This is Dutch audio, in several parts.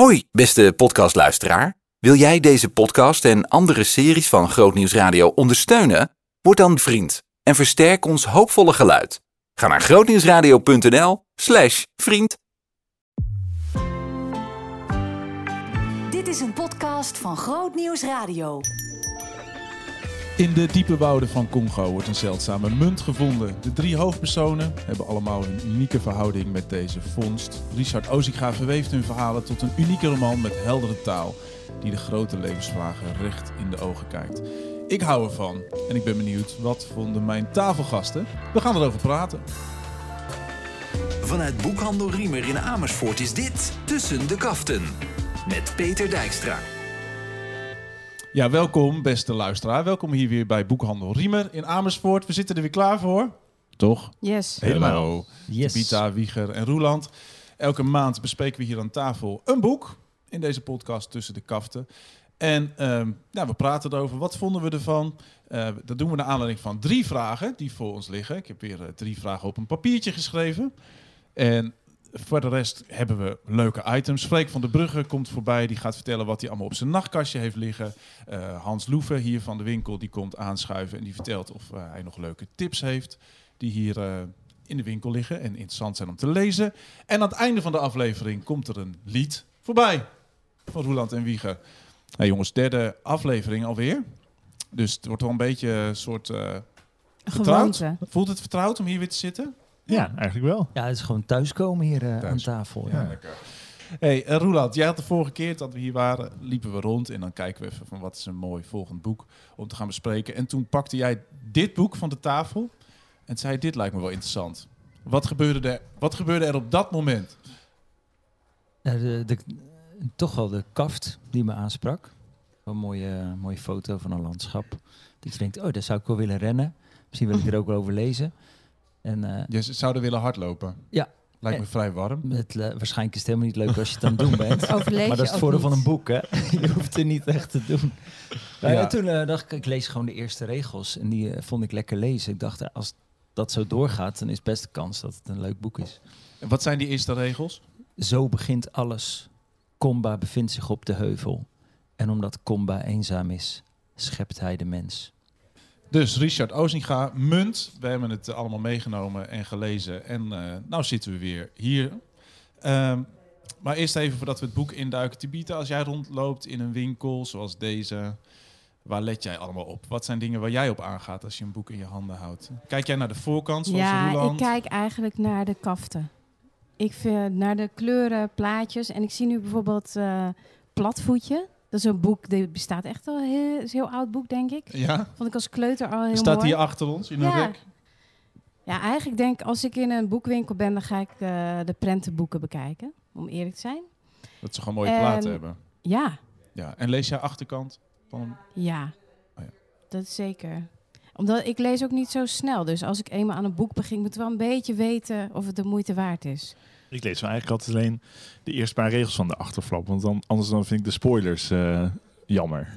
Hoi, beste podcastluisteraar. Wil jij deze podcast en andere series van Grootnieuws Radio ondersteunen? Word dan vriend en versterk ons hoopvolle geluid. Ga naar grootnieuwsradio.nl slash vriend. Dit is een podcast van Groot Nieuws Radio. In de diepe wouden van Congo wordt een zeldzame munt gevonden. De drie hoofdpersonen hebben allemaal een unieke verhouding met deze vondst. Richard Ozinga verweeft hun verhalen tot een unieke roman met heldere taal die de grote levensvragen recht in de ogen kijkt. Ik hou ervan en ik ben benieuwd wat vonden mijn tafelgasten. We gaan erover praten. Vanuit Boekhandel Riemer in Amersfoort is dit Tussen de Kaften. Met Peter Dijkstra. Ja, welkom beste luisteraar. Welkom hier weer bij Boekhandel Riemer in Amersfoort. We zitten er weer klaar voor. Toch? Yes. Helemaal. Yes. Pita, Wieger en Roeland. Elke maand bespreken we hier aan tafel een boek in deze podcast tussen de kaften. En ehm, ja, we praten erover. Wat vonden we ervan? Eh, dat doen we naar aanleiding van drie vragen die voor ons liggen. Ik heb weer eh, drie vragen op een papiertje geschreven. En voor de rest hebben we leuke items. Freek van der Brugge komt voorbij. Die gaat vertellen wat hij allemaal op zijn nachtkastje heeft liggen. Eh, Hans Loeven hier van de winkel die komt aanschuiven. En die vertelt of eh, hij nog leuke tips heeft. Die hier eh, in de winkel liggen en interessant zijn om te lezen. En aan het einde van de aflevering komt er een lied voorbij. Van Roeland en Wiegen. Jongens, derde aflevering alweer. Dus het wordt wel een beetje een soort... vertrouwd. Gewoonte. Voelt het vertrouwd om hier weer te zitten? Ja, eigenlijk wel. Ja, het is gewoon thuiskomen hier eh, aan tafel. Ja. lekker. Hey, uh, Roeland, jij had de vorige keer dat we hier waren, liepen we rond en dan kijken we even van wat is een mooi volgend boek om te gaan bespreken. En toen pakte jij dit boek van de tafel en zei dit lijkt me wel interessant. Wat gebeurde er, wat gebeurde er op dat moment? Ja, de, de, toch wel de kaft die me aansprak. Een mooie, mooie foto van een landschap. Dat je denkt, oh, daar zou ik wel willen rennen. Misschien wil ik er ook wel over lezen. En eh, Je zou er willen hardlopen. Ja. Lijkt me vrij warm. het, eh, waarschijnlijk is het helemaal niet leuk als je het aan het doen bent. Overleef maar dat is het voordeel van een boek, hè? Je hoeft het niet echt te doen. Ja, Ja. toen eh, dacht ik, ik lees gewoon de eerste regels. En die eh, vond ik lekker lezen. Ik dacht, eh, als dat zo doorgaat, dan is best de kans dat het een leuk boek is. En wat zijn die eerste regels? Zo begint alles. Komba bevindt zich op de heuvel. En omdat Komba eenzaam is, schept hij de mens. Dus Richard Ozinga, Munt. We hebben het allemaal meegenomen en gelezen. En eh nou zitten we weer hier. Ehm, maar eerst even voordat we het boek induiken. Tibita, als jij rondloopt in een winkel zoals deze, waar let jij allemaal op? Wat zijn dingen waar jij op aangaat als je een boek in je handen houdt? Kijk jij naar de voorkant zoals Ja, Roeland? ik kijk eigenlijk naar de kaften. Ik vind naar de kleuren, plaatjes. En ik zie nu bijvoorbeeld eh, Platvoetje. Dat is een boek, die bestaat echt al heel, is een heel oud boek, denk ik. Ja, Vond ik als kleuter al heel staat mooi. hier achter ons in een Ja. rek. Ja, eigenlijk denk ik, als ik in een boekwinkel ben, dan ga ik eh, de prentenboeken bekijken. Om eerlijk te zijn. Dat ze gewoon mooie En- platen hebben. Ja, Ja. En lees jij achterkant van een... ja. Oh ja. Dat is zeker. Omdat ik lees ook niet zo snel. Dus als ik eenmaal aan een boek begin, moet ik wel een beetje weten of het de moeite waard is. Ik lees wel eigenlijk altijd alleen de eerste paar regels van de achterflap. Want dan, anders dan vind ik de spoilers eh, jammer.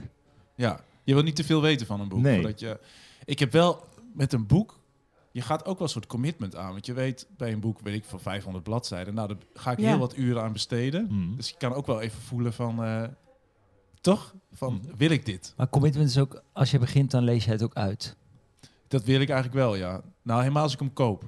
Ja, je wil niet te veel weten van een boek. Nee. Voordat je... Ik heb wel met een boek, je gaat ook wel een soort commitment aan. Want je weet bij een boek, weet ik, van 500 bladzijden. Nou, daar ga ik Ja. heel wat uren aan besteden. Hmm. Dus je kan ook wel even voelen van, eh, toch? Van, Mhm. wil ik dit? Maar commitment is ook, als je begint, dan lees je het ook uit. Dat wil ik eigenlijk wel, ja. Nou, helemaal als ik hem koop.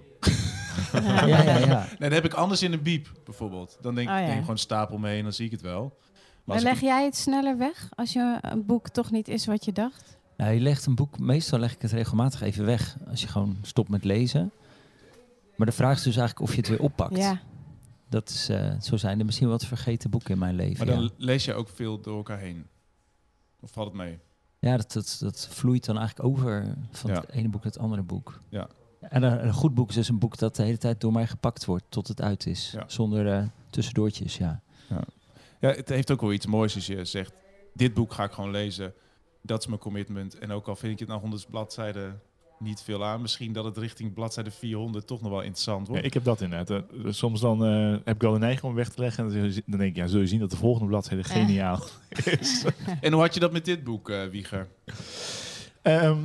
Ja, ja, ja. Nee, dan heb ik anders in een biep, bijvoorbeeld. Dan denk ik, Oh, ja. neem gewoon stapel mee en dan zie ik het wel. Maar ik leg jij het sneller weg als je een boek toch niet is wat je dacht? Nou, je legt een boek, meestal leg ik het regelmatig even weg. Als je gewoon stopt met lezen. Maar de vraag is dus eigenlijk of je het weer oppakt. Ja. Dat is, eh, zo zijn er misschien wat vergeten boeken in mijn leven. Maar dan ja. lees je ook veel door elkaar heen. Of valt het mee? Ja, dat, dat, dat vloeit dan eigenlijk over van Ja. het ene boek naar het andere boek. Ja. En een, een goed boek is dus een boek dat de hele tijd door mij gepakt wordt tot het uit is. Ja. Zonder eh, tussendoortjes, ja. Ja, het heeft ook wel iets moois als je zegt, dit boek ga ik gewoon lezen. Dat is mijn commitment. En ook al vind ik het na 100 bladzijden niet veel aan, misschien dat het richting bladzijde 400 toch nog wel interessant Ja, wordt. ik heb dat inderdaad. Eh, Soms dan eh, heb ik wel de neiging om weg te leggen. En dan denk ik, ja, zul je zien dat de volgende bladzijde geniaal is. En hoe had je dat met dit boek, eh, Wieger? Ehm,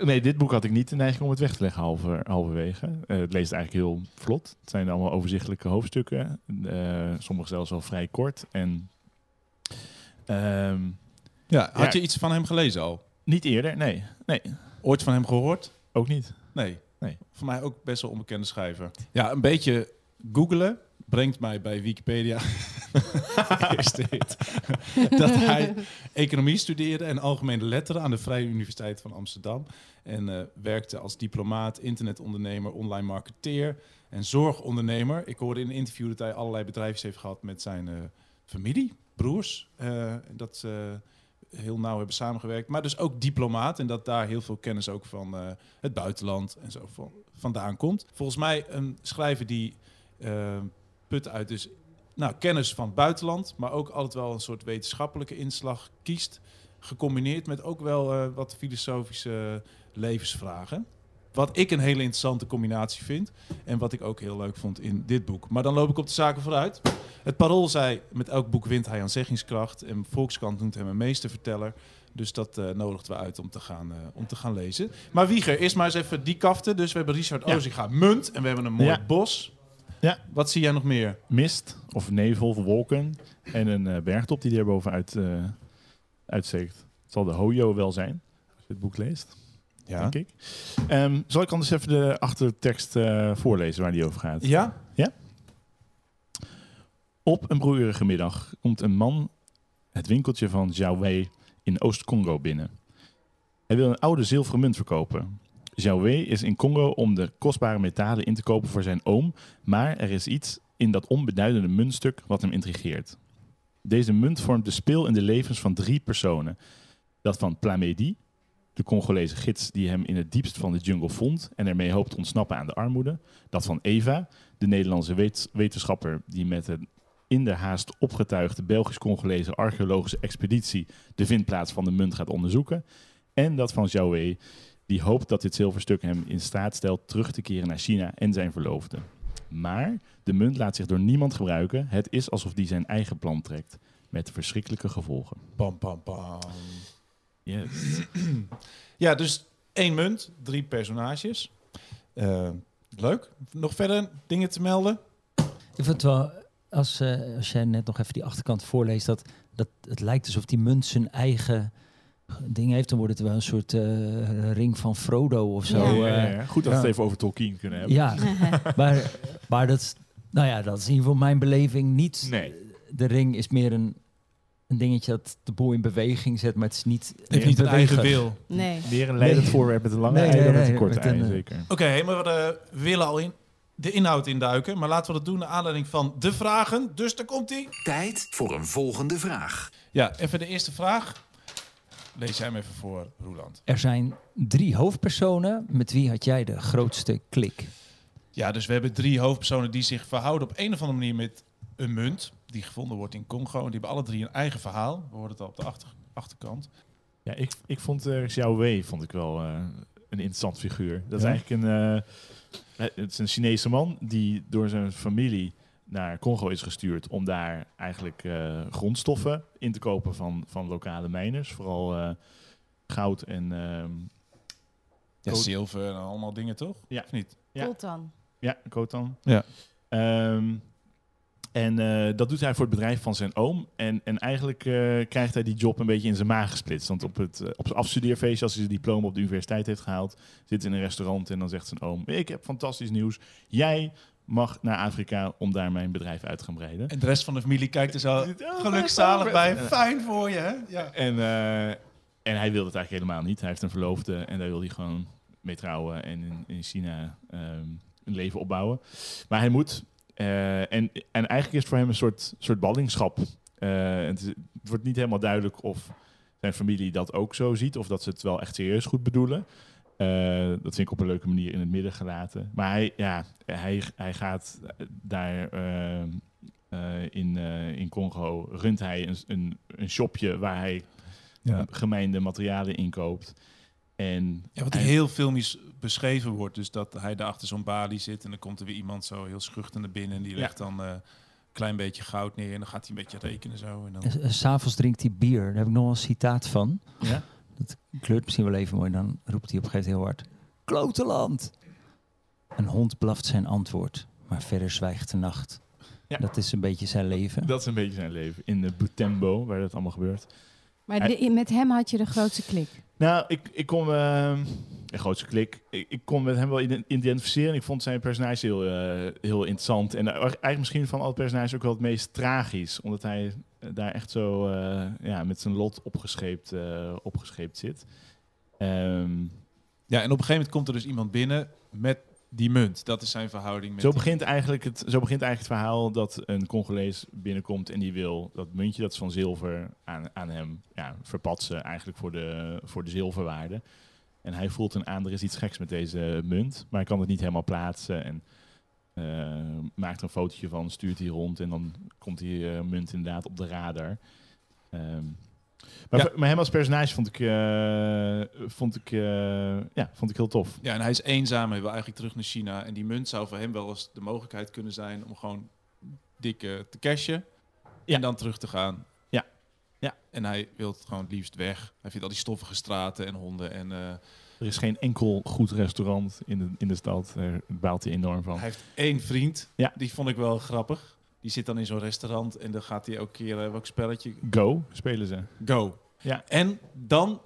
nee, dit boek had ik niet de neiging om het weg te leggen halver, halverwege. Eh, het leest eigenlijk heel vlot. Het zijn allemaal overzichtelijke hoofdstukken. eh sommige zelfs wel vrij kort. En Ehm, Ja, had Ja. je iets van hem gelezen al? niet eerder, nee. Nee, Ooit van hem gehoord? ook niet. Nee. Nee. Voor mij ook best wel onbekende schrijver. Ja, een beetje googelen brengt mij bij Wikipedia. Dat hij economie studeerde en algemene letteren aan de Vrije Universiteit van Amsterdam. En eh, werkte als diplomaat, internetondernemer, online marketeer en zorgondernemer. Ik hoorde in een interview dat hij allerlei bedrijfjes heeft gehad met zijn eh, familie, broers. eh, dat ze heel nauw hebben samengewerkt. Maar dus ook diplomaat. En dat daar heel veel kennis ook van het buitenland en zo van, vandaan komt. Volgens mij een schrijver die put uit dus nou, kennis van het buitenland, maar ook altijd wel een soort wetenschappelijke inslag kiest. Gecombineerd met ook wel eh, wat filosofische levensvragen. Wat ik een hele interessante combinatie vind. En wat ik ook heel leuk vond in dit boek. Maar dan loop ik op de zaken vooruit. Het Parool zei, met elk boek wint hij aan zeggingskracht. En Volkskrant noemt hem een meesterverteller. Dus dat eh nodigden we uit om te, gaan, eh, om te gaan lezen. Maar Wieger, eerst maar eens even die kaften. Dus we hebben Richard Ja. Ozinga munt. En we hebben een mooi Ja. bos. Ja. Wat zie jij nog meer? Mist of nevel of wolken en een eh, bergtop die er bovenuit eh uitsteekt. Het zal de Hojo wel zijn, als je het boek leest, Ja. denk ik. Ehm, zal ik anders even de achtertekst eh, voorlezen waar die over gaat? Ja? Op een broeierige middag komt een man het winkeltje van Zhao Wei in Oost-Congo binnen. Hij wil een oude zilveren munt verkopen. Zhao is in Congo om de kostbare metalen in te kopen voor zijn oom, maar er is iets in dat onbeduidende muntstuk wat hem intrigeert. Deze munt vormt de speel in de levens van drie personen. Dat van Plamedi, de Congolese gids die hem in het diepst van de jungle vond en ermee hoopt ontsnappen aan de armoede. Dat van Eva, de Nederlandse wet- wetenschapper die met een in de haast opgetuigde Belgisch-Congolese archeologische expeditie de vindplaats van de munt gaat onderzoeken. En dat van Wei, die hoopt dat dit zilverstuk hem in staat stelt terug te keren naar China en zijn verloofde. Maar de munt laat zich door niemand gebruiken. Het is alsof die zijn eigen plan trekt. Met verschrikkelijke gevolgen. Pam, pam, pam. Yes. Ja, dus één munt, drie personages. Eh, leuk. Nog verder dingen te melden? Ik vind het wel, als, eh, als jij net nog even die achterkant voorleest, dat, dat het lijkt alsof die munt zijn eigen ding heeft. Dan wordt het wel een soort eh, ring van Frodo of zo. Ja. Ja, ja, eh. ja. Goed dat we ja. het even over Tolkien kunnen hebben. ja, maar, maar dat, is- nou ja, dat is in ieder geval mijn beleving niet. Nee. De ring is meer een, een dingetje dat de boel in beweging zet, maar het is niet. Heeft niet een eigen wil. Nee. Meer een leidend Nee. voorwerp met een lange Nee, ei nee, dan met een korte met ei, een, eh, zeker. Oké, maar we willen al in de inhoud induiken. Maar laten we dat doen naar aanleiding van de vragen. Dus daar komt ie. Tijd voor een volgende vraag. Ja, even de eerste vraag. Lees jij hem even voor, Roeland. Er zijn drie hoofdpersonen. Met wie had jij de grootste klik? Ja, dus we hebben drie hoofdpersonen die zich verhouden op een of andere manier met een munt. Die gevonden wordt in Congo. En die hebben alle drie een eigen verhaal. We hoorden het al op de achter, achterkant. Ja, ik, ik vond uh, Xiao Wei vond ik wel eh, een interessant figuur. Dat Ja? is eigenlijk een, eh, het is een Chinese man die door zijn familie naar Congo is gestuurd om daar eigenlijk eh, grondstoffen in te kopen van, van lokale mijners. Vooral eh, goud en ehm, Ja, zilver en allemaal dingen, toch? Ja. Of niet? Ja. Coltan. ja, kotan. Ja. Ehm, en eh, dat doet hij voor het bedrijf van zijn oom. En, en eigenlijk eh, krijgt hij die job een beetje in zijn maag gesplitst. Want op, het, op zijn afstudeerfeestje, als hij zijn diploma op de universiteit heeft gehaald, zit in een restaurant en dan zegt zijn oom: Ik heb fantastisch nieuws. Jij mag naar Afrika om daar mijn bedrijf uit te gaan breiden. En de rest van de familie kijkt er zo gelukzalig bij. Fijn voor je, hè? Ja. En, eh, en hij wil het eigenlijk helemaal niet. Hij heeft een verloofde en daar wil hij gewoon mee trouwen en in, in China ehm, een leven opbouwen. Maar hij moet. eh, en, en eigenlijk is het voor hem een soort, soort ballingschap. Eh, het, is- het wordt niet helemaal duidelijk of zijn familie dat ook zo ziet of dat ze het wel echt serieus goed bedoelen. Eh, dat vind ik op een leuke manier in het midden gelaten. Maar hij, ja, hij, hij gaat daar eh, eh, in, in Congo, runt hij een, een, een shopje waar hij Ja. gemeende materialen inkoopt. En Ja, wat hij- heel filmisch beschreven wordt. Dus dat hij daar achter zo'n balie zit en dan komt er weer iemand zo heel schuchter naar binnen. En die Ja. legt dan eh, een klein beetje goud neer en dan gaat hij een beetje rekenen zo. En dan... S- S'avonds drinkt hij bier. Daar heb ik nog een citaat van. Ja? Kleurt misschien wel even mooi. Dan roept hij op een gegeven moment heel hard. Kloteland! Een hond blaft zijn antwoord. Maar verder zwijgt de nacht. Ja. Dat is een beetje zijn leven. Dat is een beetje zijn leven. In de Butembo, waar dat allemaal gebeurt. Maar Hij- de- met hem had je de grootste klik. Nou, ik, ik kon... eh, een grootste klik. Ik, ik kon met hem wel ident- identificeren. Ik vond zijn personage heel, eh, heel interessant. En eigenlijk misschien van alle personages ook wel het meest tragisch. Omdat hij eh, daar echt zo eh, ja, met zijn lot opgescheept, eh, opgescheept zit. Ehm, Ja, en op een gegeven moment komt er dus iemand binnen met die munt. Dat is zijn verhouding met zo, begint eigenlijk het, zo begint eigenlijk het verhaal dat een Congolees binnenkomt en die wil dat muntje, dat is van zilver, aan, aan hem ja, verpatsen eigenlijk voor de, voor de zilverwaarde. En hij voelt een aan, er is iets geks met deze munt, maar hij kan het niet helemaal plaatsen. En eh, maakt er een fotootje van, stuurt die rond en dan komt die eh, munt inderdaad op de radar. Ehm, maar, Ja. maar hem als personage vond ik, eh, vond, ik, eh, ja, vond ik heel tof. Ja, en hij is eenzaam. Hij wil eigenlijk terug naar China. En die munt zou voor hem wel eens de mogelijkheid kunnen zijn om gewoon dik eh, te cashen. Ja. En dan terug te gaan. Ja. Ja. En hij wil het gewoon het liefst weg. Hij vindt al die stoffige straten en honden. En Er is geen enkel goed restaurant in de, in de stad. Daar baalt hij enorm van. hij heeft één vriend. Ja. Die vond ik wel grappig. Die zit dan in zo'n restaurant. En dan gaat hij elke keer, eh, welk spelletje? Go spelen ze. Go. Ja. En dan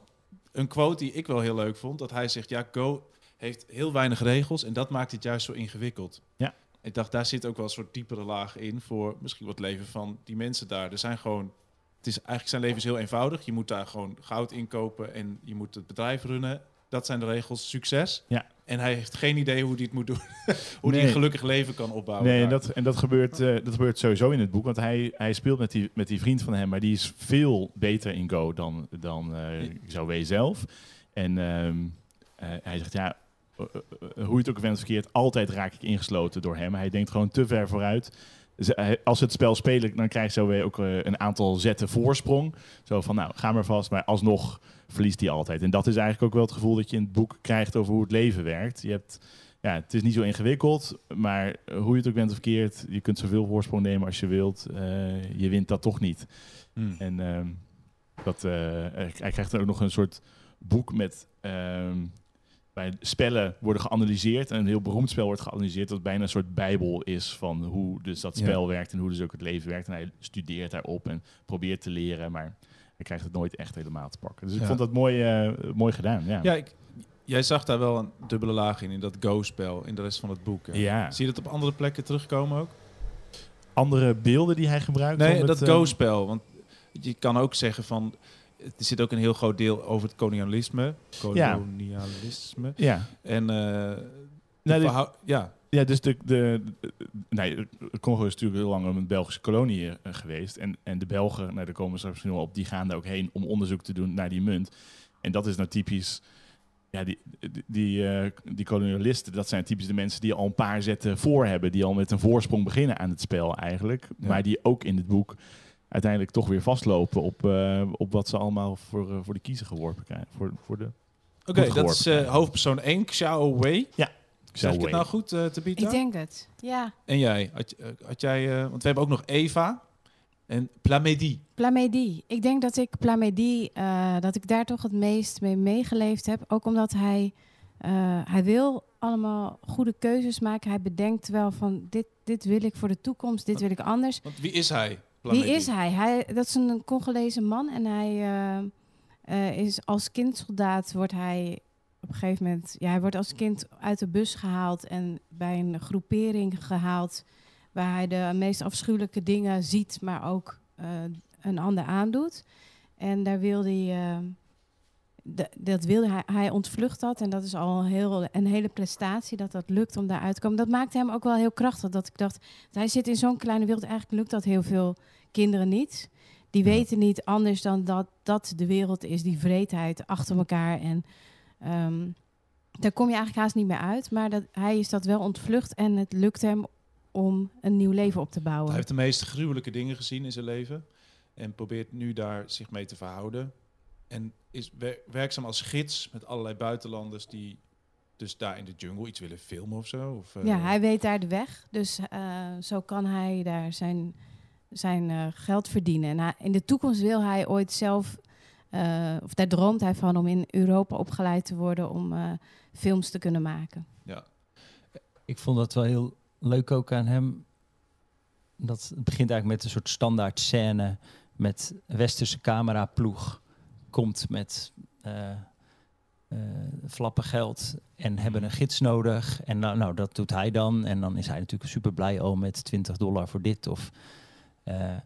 een quote die ik wel heel leuk vond. Dat hij zegt, ja, Go heeft heel weinig regels. En dat maakt het juist zo ingewikkeld. Ja. Ik dacht, daar zit ook wel een soort diepere laag in voor misschien wat leven van die mensen daar. Er zijn gewoon, het is eigenlijk zijn leven is heel eenvoudig. Je moet daar gewoon goud inkopen en je moet het bedrijf runnen. Dat zijn de regels. Succes. Ja. En hij heeft geen idee hoe hij het moet doen. hoe hij een gelukkig leven kan opbouwen. Nee, en dat, en dat, gebeurt, eh, dat gebeurt sowieso in het boek. Want hij, hij speelt met die, met die vriend van hem, maar die is veel beter in Go dan, dan eh Zouwé zelf. En ehm, eh, hij zegt, ja, hoe je het ook went verkeerd, altijd raak ik ingesloten door hem. Hij denkt gewoon te ver vooruit. Als ze het spel spelen, dan krijgt Zouwé ook een aantal zetten voorsprong. Zo van, nou, ga maar vast. Maar alsnog verliest hij altijd. En dat is eigenlijk ook wel het gevoel dat je in het boek krijgt over hoe het leven werkt. Je hebt ja, het is niet zo ingewikkeld, maar hoe je het ook bent of verkeerd, je kunt zoveel voorsprong nemen als je wilt. eh, je wint dat toch niet. Hmm. En ehm, dat, eh, hij krijgt er ook nog een soort boek met. ehm, bij spellen worden geanalyseerd. En een heel beroemd spel wordt geanalyseerd. Dat bijna een soort bijbel is van hoe dus dat Ja. spel werkt. En hoe dus ook het leven werkt. En hij studeert daarop en probeert te leren. Maar hij krijgt het nooit echt helemaal te pakken. Dus ik Ja. vond dat mooi, eh, mooi gedaan. Ja. Ja, ik, jij zag daar wel een dubbele laag in, in dat Go-spel, in de rest van het boek. hè? Ja. Zie je dat op andere plekken terugkomen ook? Andere beelden die hij gebruikt. Nee, dat eh, Go-spel. Want je kan ook zeggen van... Er zit ook een heel groot deel over het kolonialisme. Kolonialisme. Ja. En... eh, Nou, de die- verhou- ja, Ja, dus de, de, de- nee, Congo is natuurlijk heel lang een Belgische kolonie eh, geweest. En, en de Belgen, nou, daar komen straks misschien wel op, die gaan daar ook heen om onderzoek te doen naar die munt. En dat is nou typisch, ja, die, die, die, eh, die kolonialisten, dat zijn typisch de mensen die al een paar zetten voor hebben. Die al met een voorsprong beginnen aan het spel eigenlijk. Ja. Maar die ook in het boek uiteindelijk toch weer vastlopen op, eh, op wat ze allemaal voor, voor de kiezer geworpen krijgen. Voor, voor de oké, dat is hoofdpersoon 1, Xiao Wei. Zeg ik het nou goed, eh Tabitha? Ik denk het. Ja. En jij? Had, eh, had jij... eh, want we hebben ook nog Eva en Plamedi. Plamedi. Ik denk dat ik Plamedi, eh, dat ik daar toch het meest mee meegeleefd heb. Ook omdat hij, eh, hij wil allemaal goede keuzes maken. Hij bedenkt wel van dit, dit wil ik voor de toekomst, dit wil ik anders. Want wie is hij? Wie Plamedi? is hij? hij? Dat is een Congolese man en hij eh, eh, is als kindsoldaat wordt hij op een gegeven moment, ja, hij wordt als kind uit de bus gehaald en bij een groepering gehaald waar hij de meest afschuwelijke dingen ziet, maar ook eh, een ander aandoet. En daar wil hij, eh, dat wilde hij, hij ontvlucht dat en dat is al een, heel, een hele prestatie dat dat lukt om daaruit te komen. Dat maakte hem ook wel heel krachtig, dat ik dacht, hij zit in zo'n kleine wereld, eigenlijk lukt dat heel veel kinderen niet. Die weten niet anders dan dat dat de wereld is, die vreedheid achter elkaar. En ehm, daar kom je eigenlijk haast niet meer uit. Maar dat, hij is dat wel ontvlucht en het lukt hem om een nieuw leven op te bouwen. Hij heeft de meest gruwelijke dingen gezien in zijn leven. En probeert nu daar zich mee te verhouden. En is wer- werkzaam als gids met allerlei buitenlanders die dus daar in de jungle iets willen filmen of zo. Of, eh, Ja, hij weet daar de weg. Dus eh, zo kan hij daar zijn, zijn eh, geld verdienen. En in de toekomst wil hij ooit zelf, eh, of daar droomt hij van om in Europa opgeleid te worden om eh, films te kunnen maken. ja. Ik vond dat wel heel leuk ook aan hem. dat het begint eigenlijk met een soort standaard scène met westerse cameraploeg. Komt met eh, eh, flappen geld en hebben een gids nodig. En nou, nou, dat doet hij dan. En dan is hij natuurlijk super blij oh, met 20 dollar voor dit. Of, eh,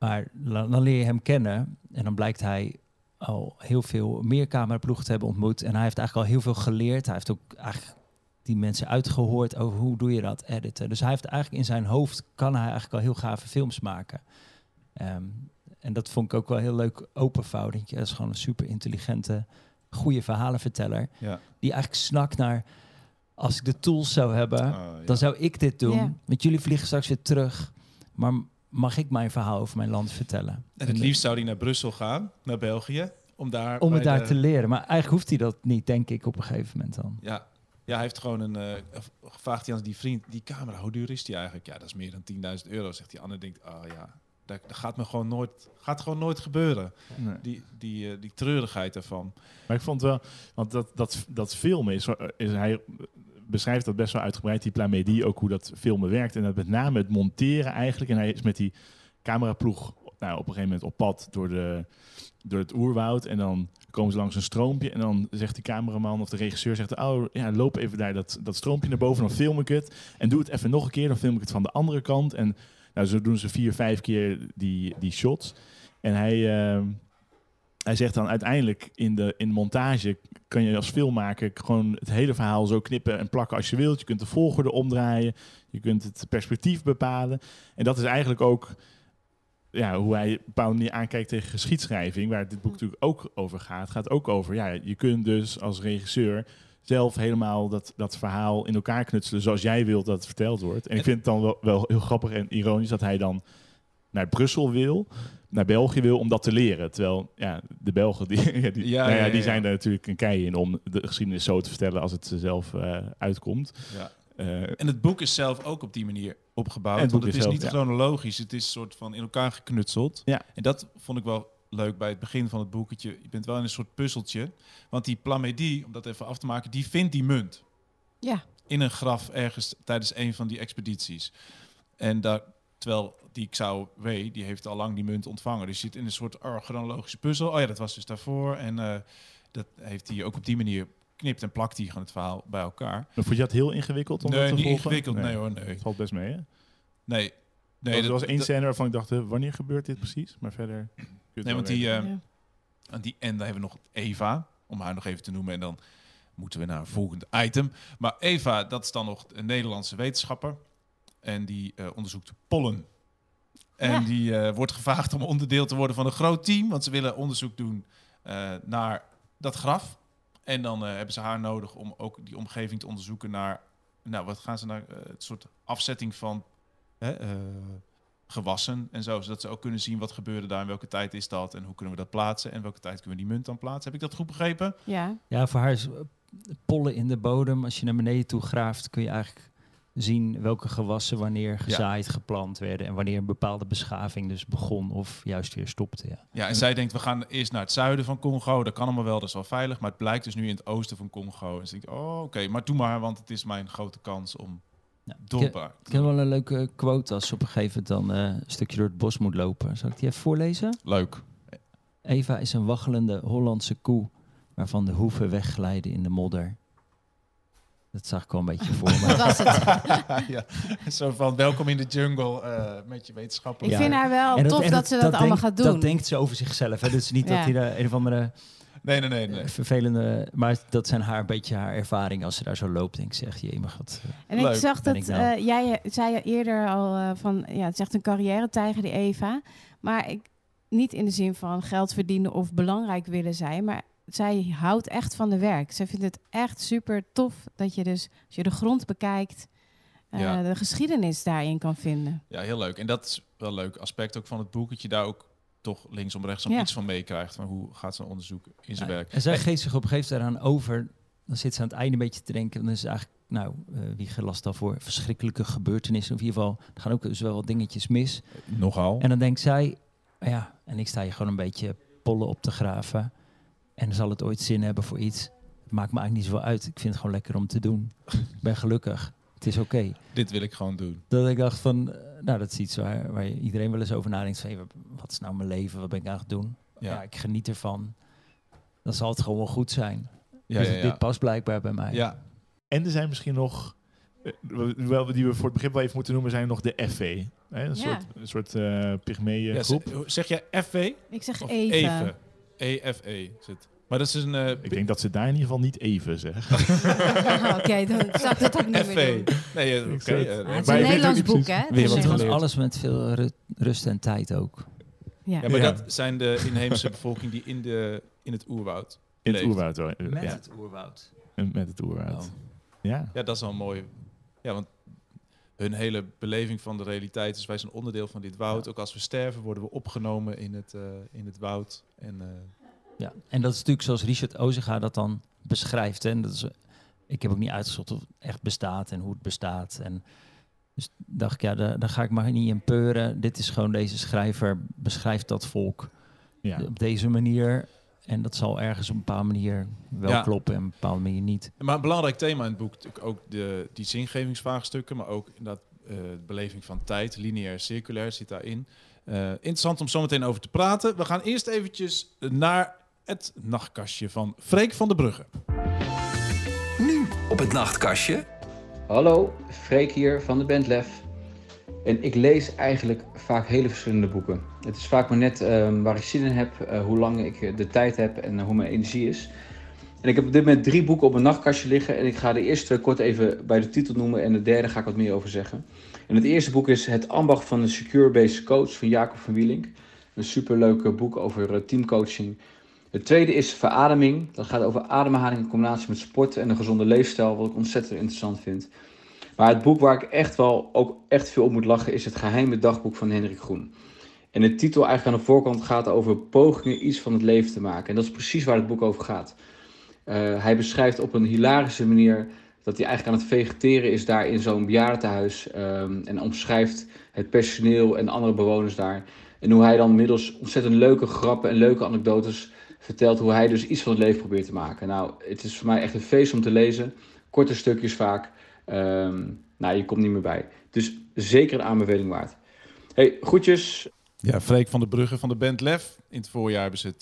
maar dan leer je hem kennen en dan blijkt hij al heel veel meer cameraploegen te hebben ontmoet. En hij heeft eigenlijk al heel veel geleerd. Hij heeft ook eigenlijk die mensen uitgehoord over hoe doe je dat editen. Dus hij heeft eigenlijk in zijn hoofd kan hij eigenlijk al heel gave films maken. Ehm, en dat vond ik ook wel heel leuk openvouw. Denk je, dat is gewoon een super intelligente, goede verhalenverteller. Ja. Die eigenlijk snakt naar als ik de tools zou hebben, ja. dan zou ik dit doen. Ja. Want jullie vliegen straks weer terug. Maar mag ik mijn verhaal over mijn land vertellen? En het liefst zou hij naar Brussel gaan, naar België, om daar... Om het daar de- te leren. Maar eigenlijk hoeft hij dat niet, denk ik, op een gegeven moment dan. Ja. ja, hij heeft gewoon een... eh vraagt hij aan die vriend, die camera, hoe duur is die eigenlijk? Ja, dat is meer dan 10.000 euro, zegt die ander. Denkt, oh ja, dat, dat gaat me gewoon nooit, gaat gewoon nooit gebeuren. Nee. Die, die, eh, die treurigheid ervan. Maar ik vond wel, want dat, dat, dat filmen is, is hij beschrijft dat best wel uitgebreid, die Plamedie, ook hoe dat filmen werkt. En dat met name het monteren eigenlijk. En hij is met die cameraploeg nou, op een gegeven moment op pad door, de, door het oerwoud. En dan komen ze langs een stroompje. En dan zegt die cameraman of de regisseur, zegt, oh ja, loop even daar dat, dat stroompje naar boven, dan film ik het. En doe het even nog een keer, dan film ik het van de andere kant. En nou, zo doen ze vier, vijf keer die, die shots. En hij... ehm, hij zegt dan uiteindelijk in de in montage kan je als filmmaker gewoon het hele verhaal zo knippen en plakken als je wilt. Je kunt de volgorde omdraaien, je kunt het perspectief bepalen. En dat is eigenlijk ook ja, hoe hij op een bepaalde manier aankijkt tegen geschiedschrijving, waar dit boek natuurlijk ook over gaat. Het gaat ook over, ja, je kunt dus als regisseur zelf helemaal dat, dat verhaal in elkaar knutselen zoals jij wilt dat het verteld wordt. En ik vind het dan wel, wel heel grappig en ironisch dat hij dan naar Brussel wil, naar België wil om dat te leren. Terwijl ja, de Belgen die, ja, die, Ja, nou ja, ja, ja, die ja. zijn er natuurlijk een kei in om de geschiedenis zo te vertellen als het ze zelf eh, uitkomt. Ja. Eh, En het boek is zelf ook op die manier opgebouwd. En het want het is zelf, niet ja. chronologisch. Het is een soort van in elkaar geknutseld. Ja. En dat vond ik wel leuk bij het begin van het boeketje. Je bent wel in een soort puzzeltje. Want die Plamedie, om dat even af te maken, die vindt die munt. Ja. In een graf ergens tijdens een van die expedities. En daar, terwijl die Xao Wei, die heeft al lang die munt ontvangen. Dus je zit in een soort chronologische puzzel. Oh ja, dat was dus daarvoor. En eh, dat heeft hij ook op die manier knipt en plakt hij gewoon het verhaal bij elkaar. maar vond je dat heel ingewikkeld om nee, dat te niet volgen? ingewikkeld. Nee, hoor, nee. Het valt best mee, hè? Nee. Nee, er dat- was één dat- scène waarvan ik dacht, wanneer gebeurt dit precies? Maar verder... Nee, want die, eh, Ja. die, en dan hebben we nog Eva, om haar nog even te noemen. En dan moeten we naar een volgend item. Maar Eva, dat is dan nog een Nederlandse wetenschapper. En die eh, onderzoekt pollen. En Ja. die eh, wordt gevraagd om onderdeel te worden van een groot team. Want ze willen onderzoek doen eh, naar dat graf. En dan eh, hebben ze haar nodig om ook die omgeving te onderzoeken naar... Nou, wat gaan ze naar? het soort afzetting van hè, eh, gewassen en zo. Zodat ze ook kunnen zien wat gebeurde daar en welke tijd is dat. En hoe kunnen we dat plaatsen en welke tijd kunnen we die munt dan plaatsen. Heb ik dat goed begrepen? Ja. Ja, voor haar is pollen in de bodem. Als je naar beneden toe graaft, kun je eigenlijk zien welke gewassen wanneer gezaaid, geplant werden. En wanneer een bepaalde beschaving dus begon of juist weer stopte. Ja. Ja, en zij denkt, we gaan eerst naar het zuiden van Congo. Dat kan allemaal wel, dat is wel veilig. Maar het blijkt dus nu in het oosten van Congo. En ze denkt, oh, oké, maar doe maar, want het is mijn grote kans om Ja. doorbraak. Ik heb wel een leuke quote als ze op een gegeven moment dan eh, een stukje door het bos moet lopen. Zal ik die even voorlezen? Leuk. Eva is een waggelende Hollandse koe waarvan de hoeven wegglijden in de modder. Dat zag ik wel een beetje voor me. Dat was het. ja, zo van, welkom in de jungle eh, met je wetenschappen. Ik Ja. vind haar wel En tof dat, ze dat, allemaal denkt- gaat doen. Dat denkt ze over zichzelf. Hè? Dus niet Ja. dat hij daar een of andere Nee, nee, nee. eh, nee. vervelende... Maar dat zijn haar een beetje haar ervaring als ze daar zo loopt. Denk ik, zeg je, maar gaat. En ik zag dat ik nou. eh, jij zei eerder al eh, van ja, het is echt een carrière-tijger, die Eva. Maar ik, niet in de zin van geld verdienen of belangrijk willen zijn, maar zij houdt echt van de werk. Zij vindt het echt super tof dat je dus, als je de grond bekijkt, eh, Ja. de geschiedenis daarin kan vinden. Ja, heel leuk. En dat is wel een leuk aspect ook van het boek. Dat je daar ook toch linksom rechtsom Ja. iets van meekrijgt. Van hoe gaat zo'n onderzoek in zijn Ja, werk. En zij geeft zich op een gegeven moment eraan over. Dan zit ze aan het einde een beetje te denken. Dan is het eigenlijk, nou, eh, wie gelast daarvoor? Verschrikkelijke gebeurtenissen. Of in ieder geval, er gaan ook dus wel wat dingetjes mis. Nogal. En dan denkt zij, "Ah ja, en ik sta hier gewoon een beetje pollen op te graven. En zal het ooit zin hebben voor iets? Het maakt me eigenlijk niet zoveel uit. Ik vind het gewoon lekker om te doen. ik ben gelukkig. Het is oké. Dit wil ik gewoon doen. Dat ik dacht van, nou, dat is iets waar, waar je iedereen wel eens over nadenkt. Van, hey, wat is nou mijn leven? Wat ben ik aan het doen? Ja. Ja. ik geniet ervan. Dan zal het gewoon wel goed zijn. Ja, dus ja, ja. dit past blijkbaar bij mij. ja. En er zijn misschien nog, eh, wel, die we voor het begrip wel even moeten noemen, zijn nog de FV. Hè? Een Ja. soort, een soort eh pygmeeën Ja, groep. zeg- Zeg jij FV? Ik zeg Of even. even? EFE is het. Maar dat is een eh, Ik denk dat ze daar in ieder geval niet even zeggen. Oké, dan zou ik dat ook niet meer doen. Nee, oké. Zei het. Ah, is een Nederlands boek, hè? Weer wat ik- Gewoon geleerd. alles met veel ru- rust en tijd ook. Ja. Ja, maar Ja. dat zijn de inheemse bevolking die in, de, in het oerwoud In het oerwoud. hoor. Met ja, het oerwoud. met het oerwoud. Oh. Ja. Ja, dat is wel mooi. Ja, want hun hele beleving van de realiteit is wij zijn onderdeel van dit woud. Ook als we sterven worden we opgenomen in het, eh, in het woud. En, eh, Ja, en dat is natuurlijk zoals Richard Ozega dat dan beschrijft. Hè. En dat is, ik heb ook niet uitgezocht of het echt bestaat en hoe het bestaat. En dus dacht ik, ja, daar, daar ga ik maar niet in peuren. Dit is gewoon deze schrijver beschrijft dat volk ja. op deze manier. En dat zal ergens op een bepaalde manier wel Ja. kloppen en op een bepaalde manier niet. Maar een belangrijk thema in het boek natuurlijk ook de, die zingevingsvraagstukken, maar ook eh, de beleving van tijd, lineair, circulair zit daarin. Eh, interessant om zo meteen over te praten. We gaan eerst eventjes naar het nachtkastje van Freek van der Brugge. Nu op het nachtkastje. Hallo, Freek hier van de band Lef. En ik lees eigenlijk vaak hele verschillende boeken. Het is vaak maar net ehm, waar ik zin in heb, eh, hoe lang ik eh, de tijd heb en eh, hoe mijn energie is. En ik heb op dit moment drie boeken op mijn nachtkastje liggen. En ik ga de eerste kort even bij de titel noemen en de derde ga ik wat meer over zeggen. En het eerste boek is Het ambacht van de Secure Based Coach van Jacob van Wielink. Een superleuk boek over teamcoaching. Het tweede is Verademing. Dat gaat over ademhaling in combinatie met sport en een gezonde leefstijl, wat ik ontzettend interessant vind. Maar het boek waar ik echt wel ook echt veel op moet lachen is Het geheime dagboek van Hendrik Groen. En de titel eigenlijk aan de voorkant gaat over pogingen iets van het leven te maken. En dat is precies waar het boek over gaat. Eh, hij beschrijft op een hilarische manier dat hij eigenlijk aan het vegeteren is daar in zo'n bejaardentehuis. ehm, en omschrijft het personeel en andere bewoners daar. En hoe hij dan middels ontzettend leuke grappen en leuke anekdotes vertelt hoe hij dus iets van het leven probeert te maken. Nou, het is voor mij echt een feest om te lezen. Korte stukjes vaak. Ehm, nou, je komt niet meer bij. Dus zeker een aanbeveling waard. Hey, groetjes. Ja, Freek van der Brugge van de band Lef. In het voorjaar hebben ze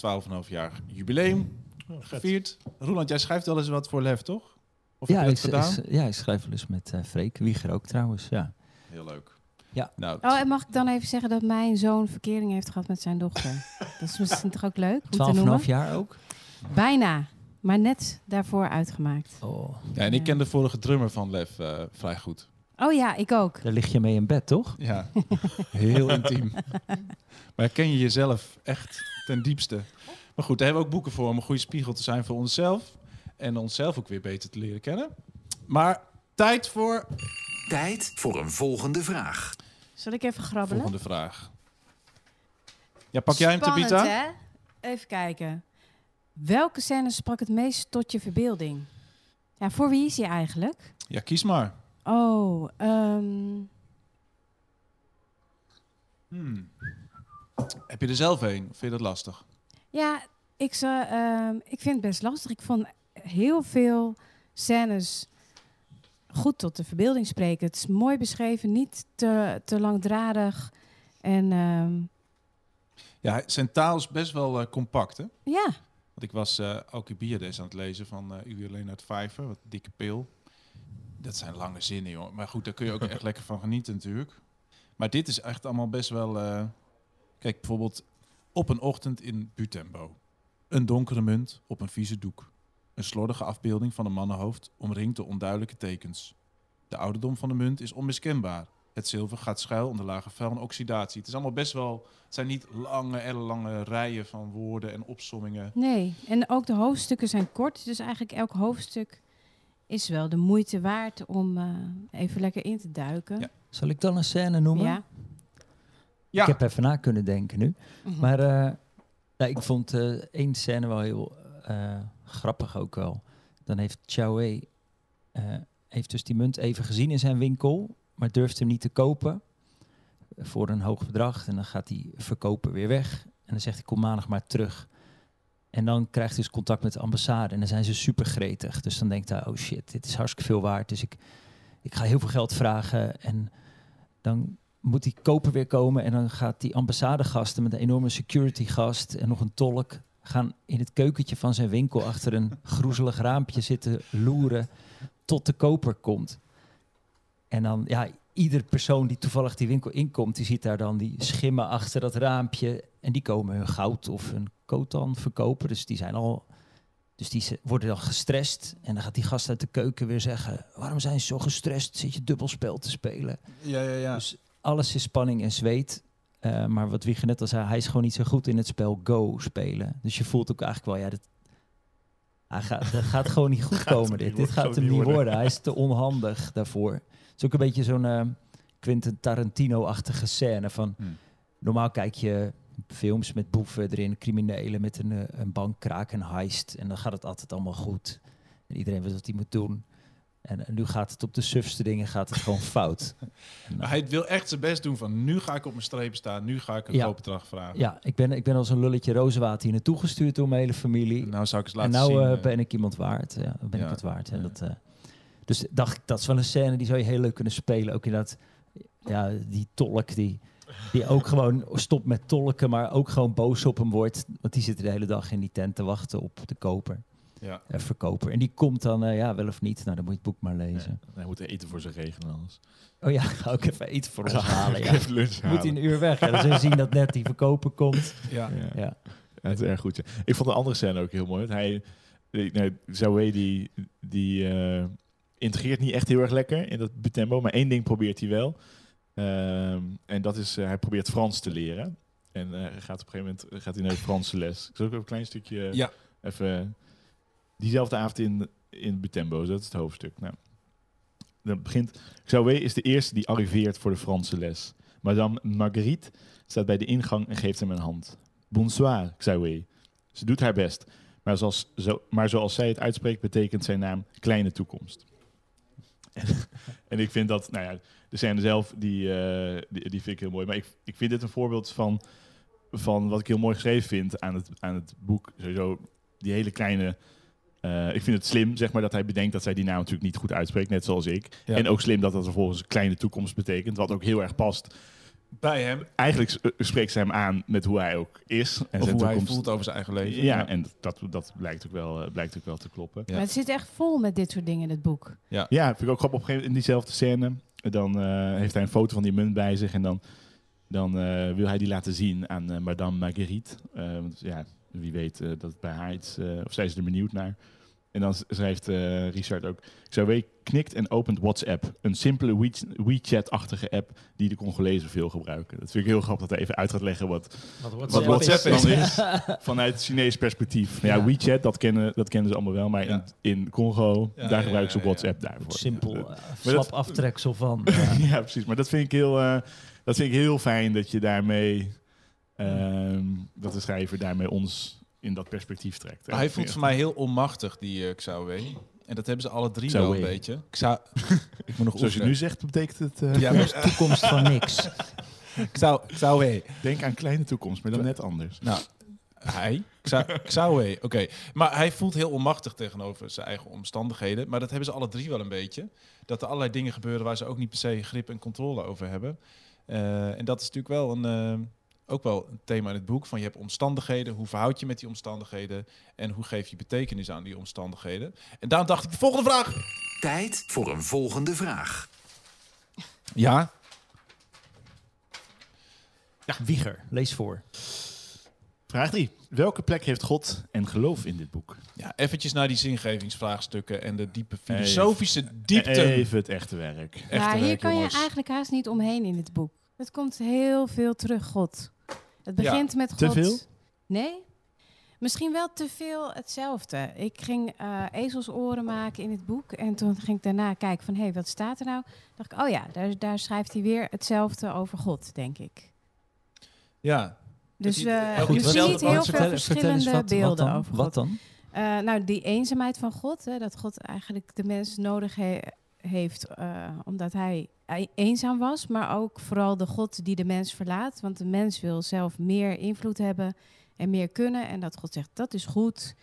12,5 jaar jubileum gevierd. Roland, jij schrijft wel eens wat voor Lef, toch? Of ja, heb je ik, dat gedaan? ik- ja, ik schrijf wel eens met eh Freek. Wieger ook trouwens, ja. Heel leuk. Ja. Nou, Oh, en mag ik dan even zeggen dat mijn zoon verkering heeft gehad met zijn dochter? dat is misschien toch ook leuk? 12,5 jaar ook? Bijna, maar net daarvoor uitgemaakt. Oh, ja, en ik ken de vorige drummer van Lef eh, vrij goed. Oh ja, ik ook. daar lig je mee in bed, toch? Ja, heel intiem. Maar ken je jezelf echt ten diepste? Maar goed, daar hebben we ook boeken voor om een goede spiegel te zijn voor onszelf. En onszelf ook weer beter te leren kennen. Maar tijd voor Tijd voor een volgende vraag. Zal ik even grabbelen? volgende vraag. Ja, pak jij hem, Spannend, Tabita? hè? Even kijken. Welke scène sprak het meest tot je verbeelding? Ja, voor wie is hij eigenlijk? Ja, kies maar. Oh, ehm, Hmm. Heb je er zelf een? Of vind je dat lastig? ja, ik, zou, ehm, ik vind het best lastig. Ik vond heel veel scènes goed tot de verbeelding spreken. Het is mooi beschreven, niet te, te langdradig. En ehm, Ja, zijn taal is best wel eh, compact, hè? ja, Want ik was eh Alcibiades aan het lezen van eh U alleen uit Vijver, wat dikke pil. Dat zijn lange zinnen, joh. Maar goed, daar kun je ook echt lekker van genieten natuurlijk. Maar dit is echt allemaal best wel... Kijk, bijvoorbeeld op een ochtend in Butembo. Een donkere munt op een vieze doek. Een slordige afbeelding van een mannenhoofd omringt door onduidelijke tekens. De ouderdom van de munt is onmiskenbaar. Het zilver gaat schuil onder lage vuil en oxidatie. Het is allemaal best wel... Het zijn niet lange, ellenlange rijen van woorden en opsommingen. nee. En ook de hoofdstukken zijn kort. Dus eigenlijk elk hoofdstuk is wel de moeite waard om eh, even lekker in te duiken. Ja. Zal ik dan een scène noemen? Ja. Ja, Ik heb even na kunnen denken nu. Mhm. Maar eh, nou, ik vond eh één scène wel heel eh, grappig ook wel. Dan heeft Chaué eh heeft dus die munt even gezien in zijn winkel, maar durft hem niet te kopen voor een hoog bedrag. En dan gaat die verkoper weer weg. En dan zegt hij, kom maandag maar terug. En dan krijgt hij dus contact met de ambassade. En dan zijn ze super gretig. Dus dan denkt hij, oh shit, dit is hartstikke veel waard. Dus ik, ik ga heel veel geld vragen. En dan moet die koper weer komen. En dan gaat die ambassadegasten met een enorme security gast en nog een tolk... gaan in het keukentje van zijn winkel achter een groezelig raampje zitten loeren... tot de koper komt. En dan, ja, ieder persoon die toevallig die winkel inkomt... die ziet daar dan die schimmen achter dat raampje. En die komen hun goud of hun kotan verkopen. Dus die zijn al... Dus die worden dan gestrest. En dan gaat die gast uit de keuken weer zeggen... waarom zijn ze zo gestrest? Zit je dubbelspel te spelen? Ja, ja, ja. Dus alles is spanning en zweet. Eh, maar wat Wieger net al zei, hij is gewoon niet zo goed in het spel Go spelen. Dus je voelt ook eigenlijk wel, ja, dat, hij gaat, dat gaat gewoon niet goed komen. Dit, dit gaat hem niet worden. worden. Hij is te onhandig daarvoor. Het is ook een beetje zo'n eh, Quentin Tarantino-achtige scène van... Hmm. Normaal kijk je films met boeven erin, criminelen met een, eh, een bankkraak, een heist. En dan gaat het altijd allemaal goed. En iedereen weet wat hij moet doen. En, en nu gaat het op de sufste dingen gaat het gewoon fout. En, Maar hij wil echt zijn best doen van nu ga ik op mijn streep staan, nu ga ik een Ja. vragen. Ja, ik ben, ik ben als een lulletje rozenwater hier naartoe gestuurd door mijn hele familie. Nou zou ik eens en laten nou zien. eh, eh, ben ik iemand waard. Ja, ben Ja. ik het waard. En dat, eh, dus dacht ik, dat is wel een scène die zou je heel leuk kunnen spelen. Ook inderdaad, ja, die tolk die, die ook gewoon stopt met tolken, maar ook gewoon boos op hem wordt. Want die zit de hele dag in die tent te wachten op de koper, ja. eh, verkoper. En die komt dan, eh, ja, wel of niet. Nou, dan moet je het boek maar lezen. Hij moet eten voor zich regelen anders. Oh ja, ga ook even eten voor ons halen. Ja. Even lunch Moet halen. hij een uur weg. Ja, dan zullen we zien dat net die verkoper komt. Ja. Ja. Ja. Ja, het is erg goed. ja. Ik vond de andere scène ook heel mooi. want Hij, nee, Zoe die, die eh, integreert niet echt heel erg lekker in dat tempo, maar één ding probeert hij wel. Ehm, en dat is, eh, hij probeert Frans te leren. En eh, hij gaat op een gegeven moment gaat hij naar de Franse les. Ik zal ook even een klein stukje Ja. even... Diezelfde avond in, in Butembo, dat is het hoofdstuk. Nou, dan begint... Is de eerste die arriveert voor de Franse les. Madame Marguerite staat bij de ingang en geeft hem een hand. Bonsoir, Zoe. Ze doet haar best. Maar zoals, zo, maar zoals zij het uitspreekt, betekent zijn naam kleine toekomst. En, en ik vind dat, nou ja, de scène zelf, die, eh, die, die vind ik heel mooi. Maar ik, ik vind dit een voorbeeld van, van wat ik heel mooi geschreven vind aan het, aan het boek. Sowieso die hele kleine... eh, ik vind het slim, zeg maar, dat hij bedenkt dat zij die naam natuurlijk niet goed uitspreekt, net zoals ik. Ja. En ook slim dat dat vervolgens kleine toekomst betekent, wat ook heel erg past. Bij hem, Eigenlijk s- spreekt ze hem aan met hoe hij ook is. En of zijn hoe hij toekomst. voelt over zijn eigen leven. Ja, en dat, dat blijkt, ook wel, eh, blijkt ook wel te kloppen. Ja. Maar het zit echt vol met dit soort dingen in het boek. Ja, vind ik ook grappig. Op een gegeven moment in diezelfde scène, dan eh, heeft hij een foto van die munt bij zich en dan, dan eh, wil hij die laten zien aan eh, Madame Marguerite. Eh, want ja, wie weet eh, dat het bij haar iets, eh, of zij is er benieuwd naar. En dan schrijft eh, Richard ook, Zoe knikt en opent WhatsApp. Een simpele We- WeChat-achtige app die de Congolezen veel gebruiken. Dat vind ik heel grappig dat hij even uit gaat leggen wat, wat WhatsApp dan is. Vanuit Chinees perspectief. Ja, Ja. WeChat, dat kennen, dat kennen ze allemaal wel. Maar Ja. in, in Congo, Ja, daar ja, gebruiken ze ja, ja. WhatsApp daarvoor. Simpel, slap aftreksel van. ja. ja, precies. Maar dat vind ik heel, eh, dat vind ik heel fijn dat je daarmee, ehm, dat de schrijver daarmee ons in dat perspectief trekt. Maar hij voelt voor mij heel onmachtig, die uh, Xawe. En dat hebben ze alle drie wel een beetje. Xa ik moet nog Zoals je nu zegt, betekent het... eh, Ja, maar, Toekomst van niks. Xau- Xawe. Denk aan kleine toekomst, maar dan net anders. Nou, hij? Xa Xawe, oké. Maar hij voelt heel onmachtig tegenover zijn eigen omstandigheden. Maar dat hebben ze alle drie wel een beetje. Dat er allerlei dingen gebeuren waar ze ook niet per se grip en controle over hebben. Eh, en dat is natuurlijk wel een, ook wel een thema in het boek. Van je hebt omstandigheden, hoe verhoud je met die omstandigheden? En hoe geef je betekenis aan die omstandigheden? En daarom dacht ik, de volgende vraag. Tijd voor een volgende vraag. Ja, Ja, Wieger, lees voor. Vraag 3. Welke plek heeft God en geloof in dit boek? ja, eventjes naar die zingevingsvraagstukken en de diepe filosofische diepte. Even het echte werk. Echte ja, hier werk, kan jongens. je eigenlijk haast niet omheen in dit boek. Het komt heel veel terug, God. Het begint met God. te veel? Nee. Misschien wel te veel hetzelfde. Ik ging eh, ezelsoren maken in het boek. En toen ging ik daarna kijken van, hé, hey, wat staat er nou? dacht ik, oh ja, daar, daar schrijft hij weer hetzelfde over God, denk ik. Ja, Dus eh elke je ziet heel veel verschillende wat, beelden wat dan? over Wat God. dan? Eh, nou, die eenzaamheid van God, hè, dat God eigenlijk de mens nodig he- heeft eh, omdat hij eenzaam was, maar ook vooral de God die de mens verlaat. Want de mens wil zelf meer invloed hebben en meer kunnen. En dat God zegt, dat is goed,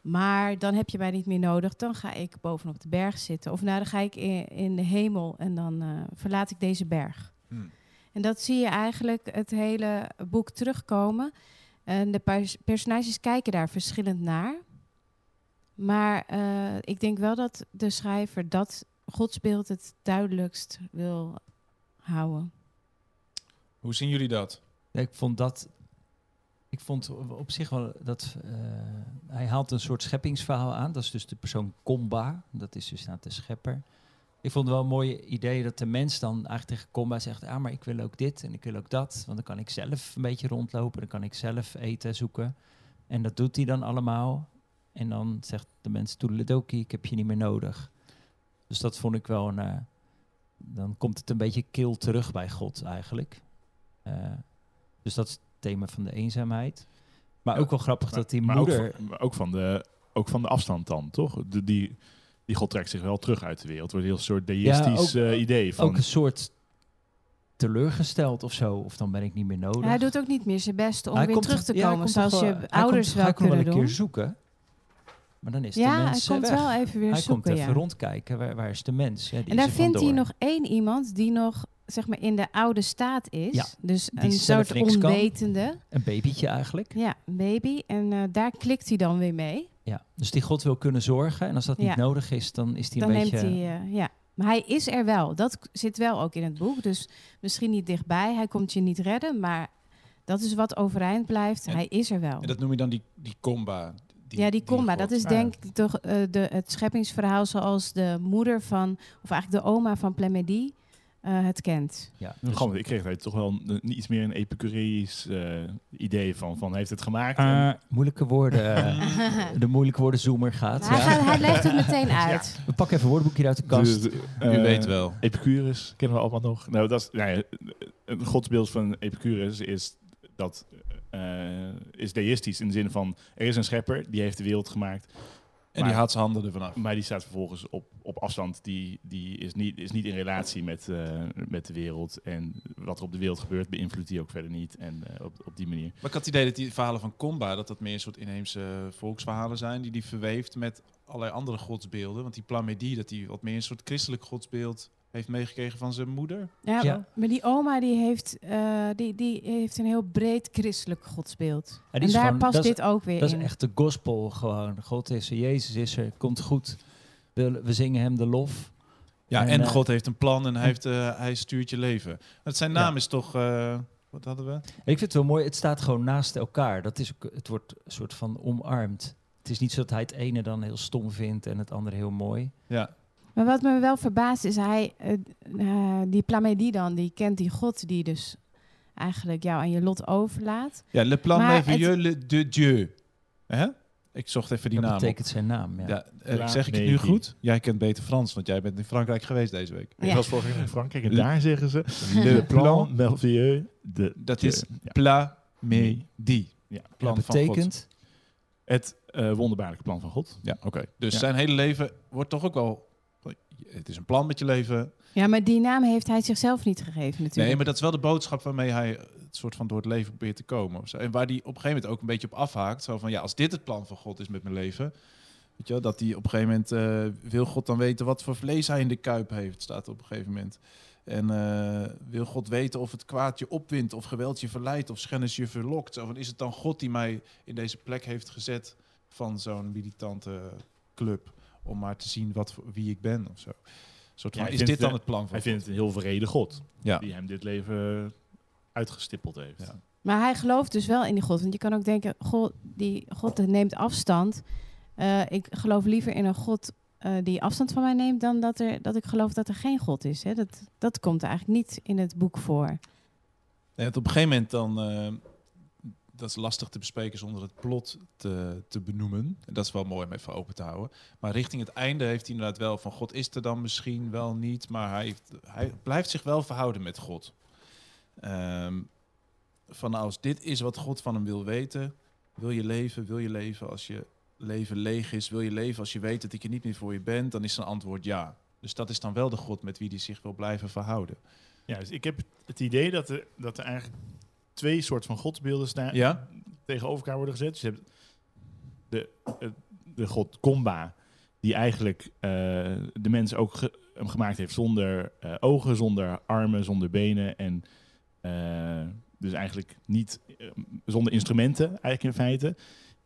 maar dan heb je mij niet meer nodig. Dan ga ik bovenop de berg zitten. Of nou, dan ga ik in, in de hemel en dan eh, verlaat ik deze berg. Hmm. En dat zie je eigenlijk het hele boek terugkomen. En de pers- personages kijken daar verschillend naar. Maar eh, ik denk wel dat de schrijver dat godsbeeld het duidelijkst wil houden. Hoe zien jullie dat? Ik vond dat. Ik vond op zich wel dat. eh, hij haalt een soort scheppingsverhaal aan. Dat is dus de persoon Komba. Dat is dus nou de schepper. Ik vond het wel een mooi idee dat de mens dan eigenlijk tegen Komba zegt: Ah, maar ik wil ook dit en ik wil ook dat. Want dan kan ik zelf een beetje rondlopen. Dan kan ik zelf eten zoeken. En dat doet hij dan allemaal. En dan zegt de mens: Toedeledoki, ik heb je niet meer nodig. Dus dat vond ik wel een. eh, dan komt het een beetje kil terug bij God eigenlijk. Eh, dus dat is het thema van de eenzaamheid. Maar Ja, ook wel grappig Maar- dat die maar moeder... Ook van, maar ook, van de, ook van de afstand dan, toch? De, die, die God trekt zich wel terug uit de wereld. Het wordt een heel soort deïstisch Ja, ook- eh, idee. Van, ook een soort teleurgesteld of zo. Of dan ben ik niet meer nodig. Hij doet ook niet meer zijn best om Hij weer komt terug te komen, zoals wel- je ouders komt, wel hij komt kunnen wel een doen. keer zoeken. Maar dan is de Ja, hij mens eh, komt weg. wel even weer hij zoeken. komt even ja. rondkijken. Waar, waar is de mens? Ja, die En daar vindt hij nog één iemand die nog zeg maar in de oude staat is. Ja, dus die een soort kan. onwetende. Een babytje eigenlijk. Ja, een baby. En eh, daar klikt hij dan weer mee. Ja. Dus die God wil kunnen zorgen. En als dat Ja. niet nodig is, dan is hij Dan een neemt beetje... hij, eh, ja. Maar hij is er wel. Dat zit wel ook in het boek. Dus misschien niet dichtbij. Hij komt je niet redden. Maar dat is wat overeind blijft. En- hij is er wel. En dat noem je dan die, die comba. Die, ja, die komba. God. Dat is Ah, denk ik toch eh, de, het scheppingsverhaal zoals de moeder van... Of eigenlijk de oma van Plemedie eh, het kent. Ja, Dus, ik kreeg daar toch wel een, iets meer een epicureïs eh, idee van. Van heeft het gemaakt? Ah, moeilijke woorden. eh, de moeilijke woorden zoomer gaat. hij, ja. gaat, hij legt het meteen uit. We pakken even een woordboekje uit de kast. Dus, U eh, weet wel. Epicurus kennen we allemaal nog. Nou, dat is, nou ja, een godsbeeld van Epicurus is dat eh, is deïstisch in de zin van er is een schepper die heeft de wereld gemaakt, En die haalt zijn handen ervan af. maar die staat vervolgens op, op afstand. Die, die is, niet, is niet in relatie met, eh, met de wereld en wat er op de wereld gebeurt beïnvloedt die ook verder niet en eh, op, op die manier. Maar ik had het idee dat die verhalen van Comba, dat dat meer een soort inheemse volksverhalen zijn, die die verweeft met allerlei andere godsbeelden. Want die Plamedie, dat die wat meer een soort christelijk godsbeeld heeft meegekregen van zijn moeder. Ja, Ja. maar die oma die heeft, eh, die, die heeft een heel breed christelijk godsbeeld. En is daar gewoon- past dat is- dit ook weer Dat is in. echt de gospel gewoon. God is er, Jezus is er, komt goed. We, we zingen hem de lof. Ja, en, En, eh, God heeft een plan en hij, heeft, eh, hij stuurt je leven. Het zijn naam Ja. is toch, eh, wat hadden we? Ik vind het wel mooi, het staat gewoon naast elkaar. Dat is het wordt een soort van omarmd. Het is niet zo dat hij het ene dan heel stom vindt en het andere heel mooi. Ja, Maar wat me wel verbaast is, hij, eh, eh, die Plamedie dan, die kent die God die dus eigenlijk jou aan je lot overlaat. ja le plan Maar merveilleux le- de Dieu. Hè? Ik zocht even die dat naam op. betekent zijn naam. Ja. Ja, eh, zeg ik het nu goed? Jij kent beter Frans, want jij bent in Frankrijk geweest deze week. Ik Ja. was vorige week in Frankrijk en Le- daar zeggen ze Le le plan merveilleux de dat Dieu. is ja. Plamedie. Ja. Plan dat van God. betekent, het eh, wonderbaarlijke plan van God. Ja, oké. Dus Ja. zijn hele leven wordt toch ook wel... Het is een plan met je leven. Ja, maar die naam heeft hij zichzelf niet gegeven natuurlijk. Nee, maar dat is wel de boodschap waarmee hij het soort van door het leven probeert te komen. En waar hij op een gegeven moment ook een beetje op afhaakt. Zo van, ja, als dit het plan van God is met mijn leven... Weet je wel, dat hij op een gegeven moment... eh, wil God dan weten wat voor vlees hij in de kuip heeft, staat op een gegeven moment. En eh, wil God weten of het kwaad je opwint, of geweld je verleidt, of schennis je verlokt. Zo van, is het dan God die mij in deze plek heeft gezet van zo'n militante club... om maar te zien wat, voor- wie ik ben of zo. Soort Ja, van, is dit dan het- het plan van Hij God? vindt het een heel vrede God Ja. die hem dit leven uitgestippeld heeft. Ja. Maar hij gelooft dus wel in die God. Want je kan ook denken, God, die God neemt afstand. Eh, ik geloof liever in een God eh, die afstand van mij neemt... dan dat, er, dat ik geloof dat er geen God is. Hè. Dat, dat komt eigenlijk niet in het boek voor. Ja, want op een gegeven moment dan, eh, dat is lastig te bespreken zonder het plot te, te benoemen. En dat is wel mooi om even open te houden. Maar richting het einde heeft hij inderdaad wel van God is er dan misschien wel niet, maar hij, heeft, hij blijft zich wel verhouden met God. Ehm, van nou, als dit is wat God van hem wil weten, wil je leven, wil je leven als je leven leeg is, wil je leven als je weet dat ik er niet meer voor je ben, dan is zijn antwoord ja. Dus dat is dan wel de God met wie hij zich wil blijven verhouden. Ja, dus ik heb het idee dat er, dat er eigenlijk twee soorten van godsbeelden staan, Ja? tegenover elkaar worden gezet. Dus je hebt de, de god Komba, die eigenlijk eh, de mens ook ge- hem gemaakt heeft zonder eh, ogen, zonder armen, zonder benen. En Eh, dus eigenlijk niet zonder instrumenten, eigenlijk in feite.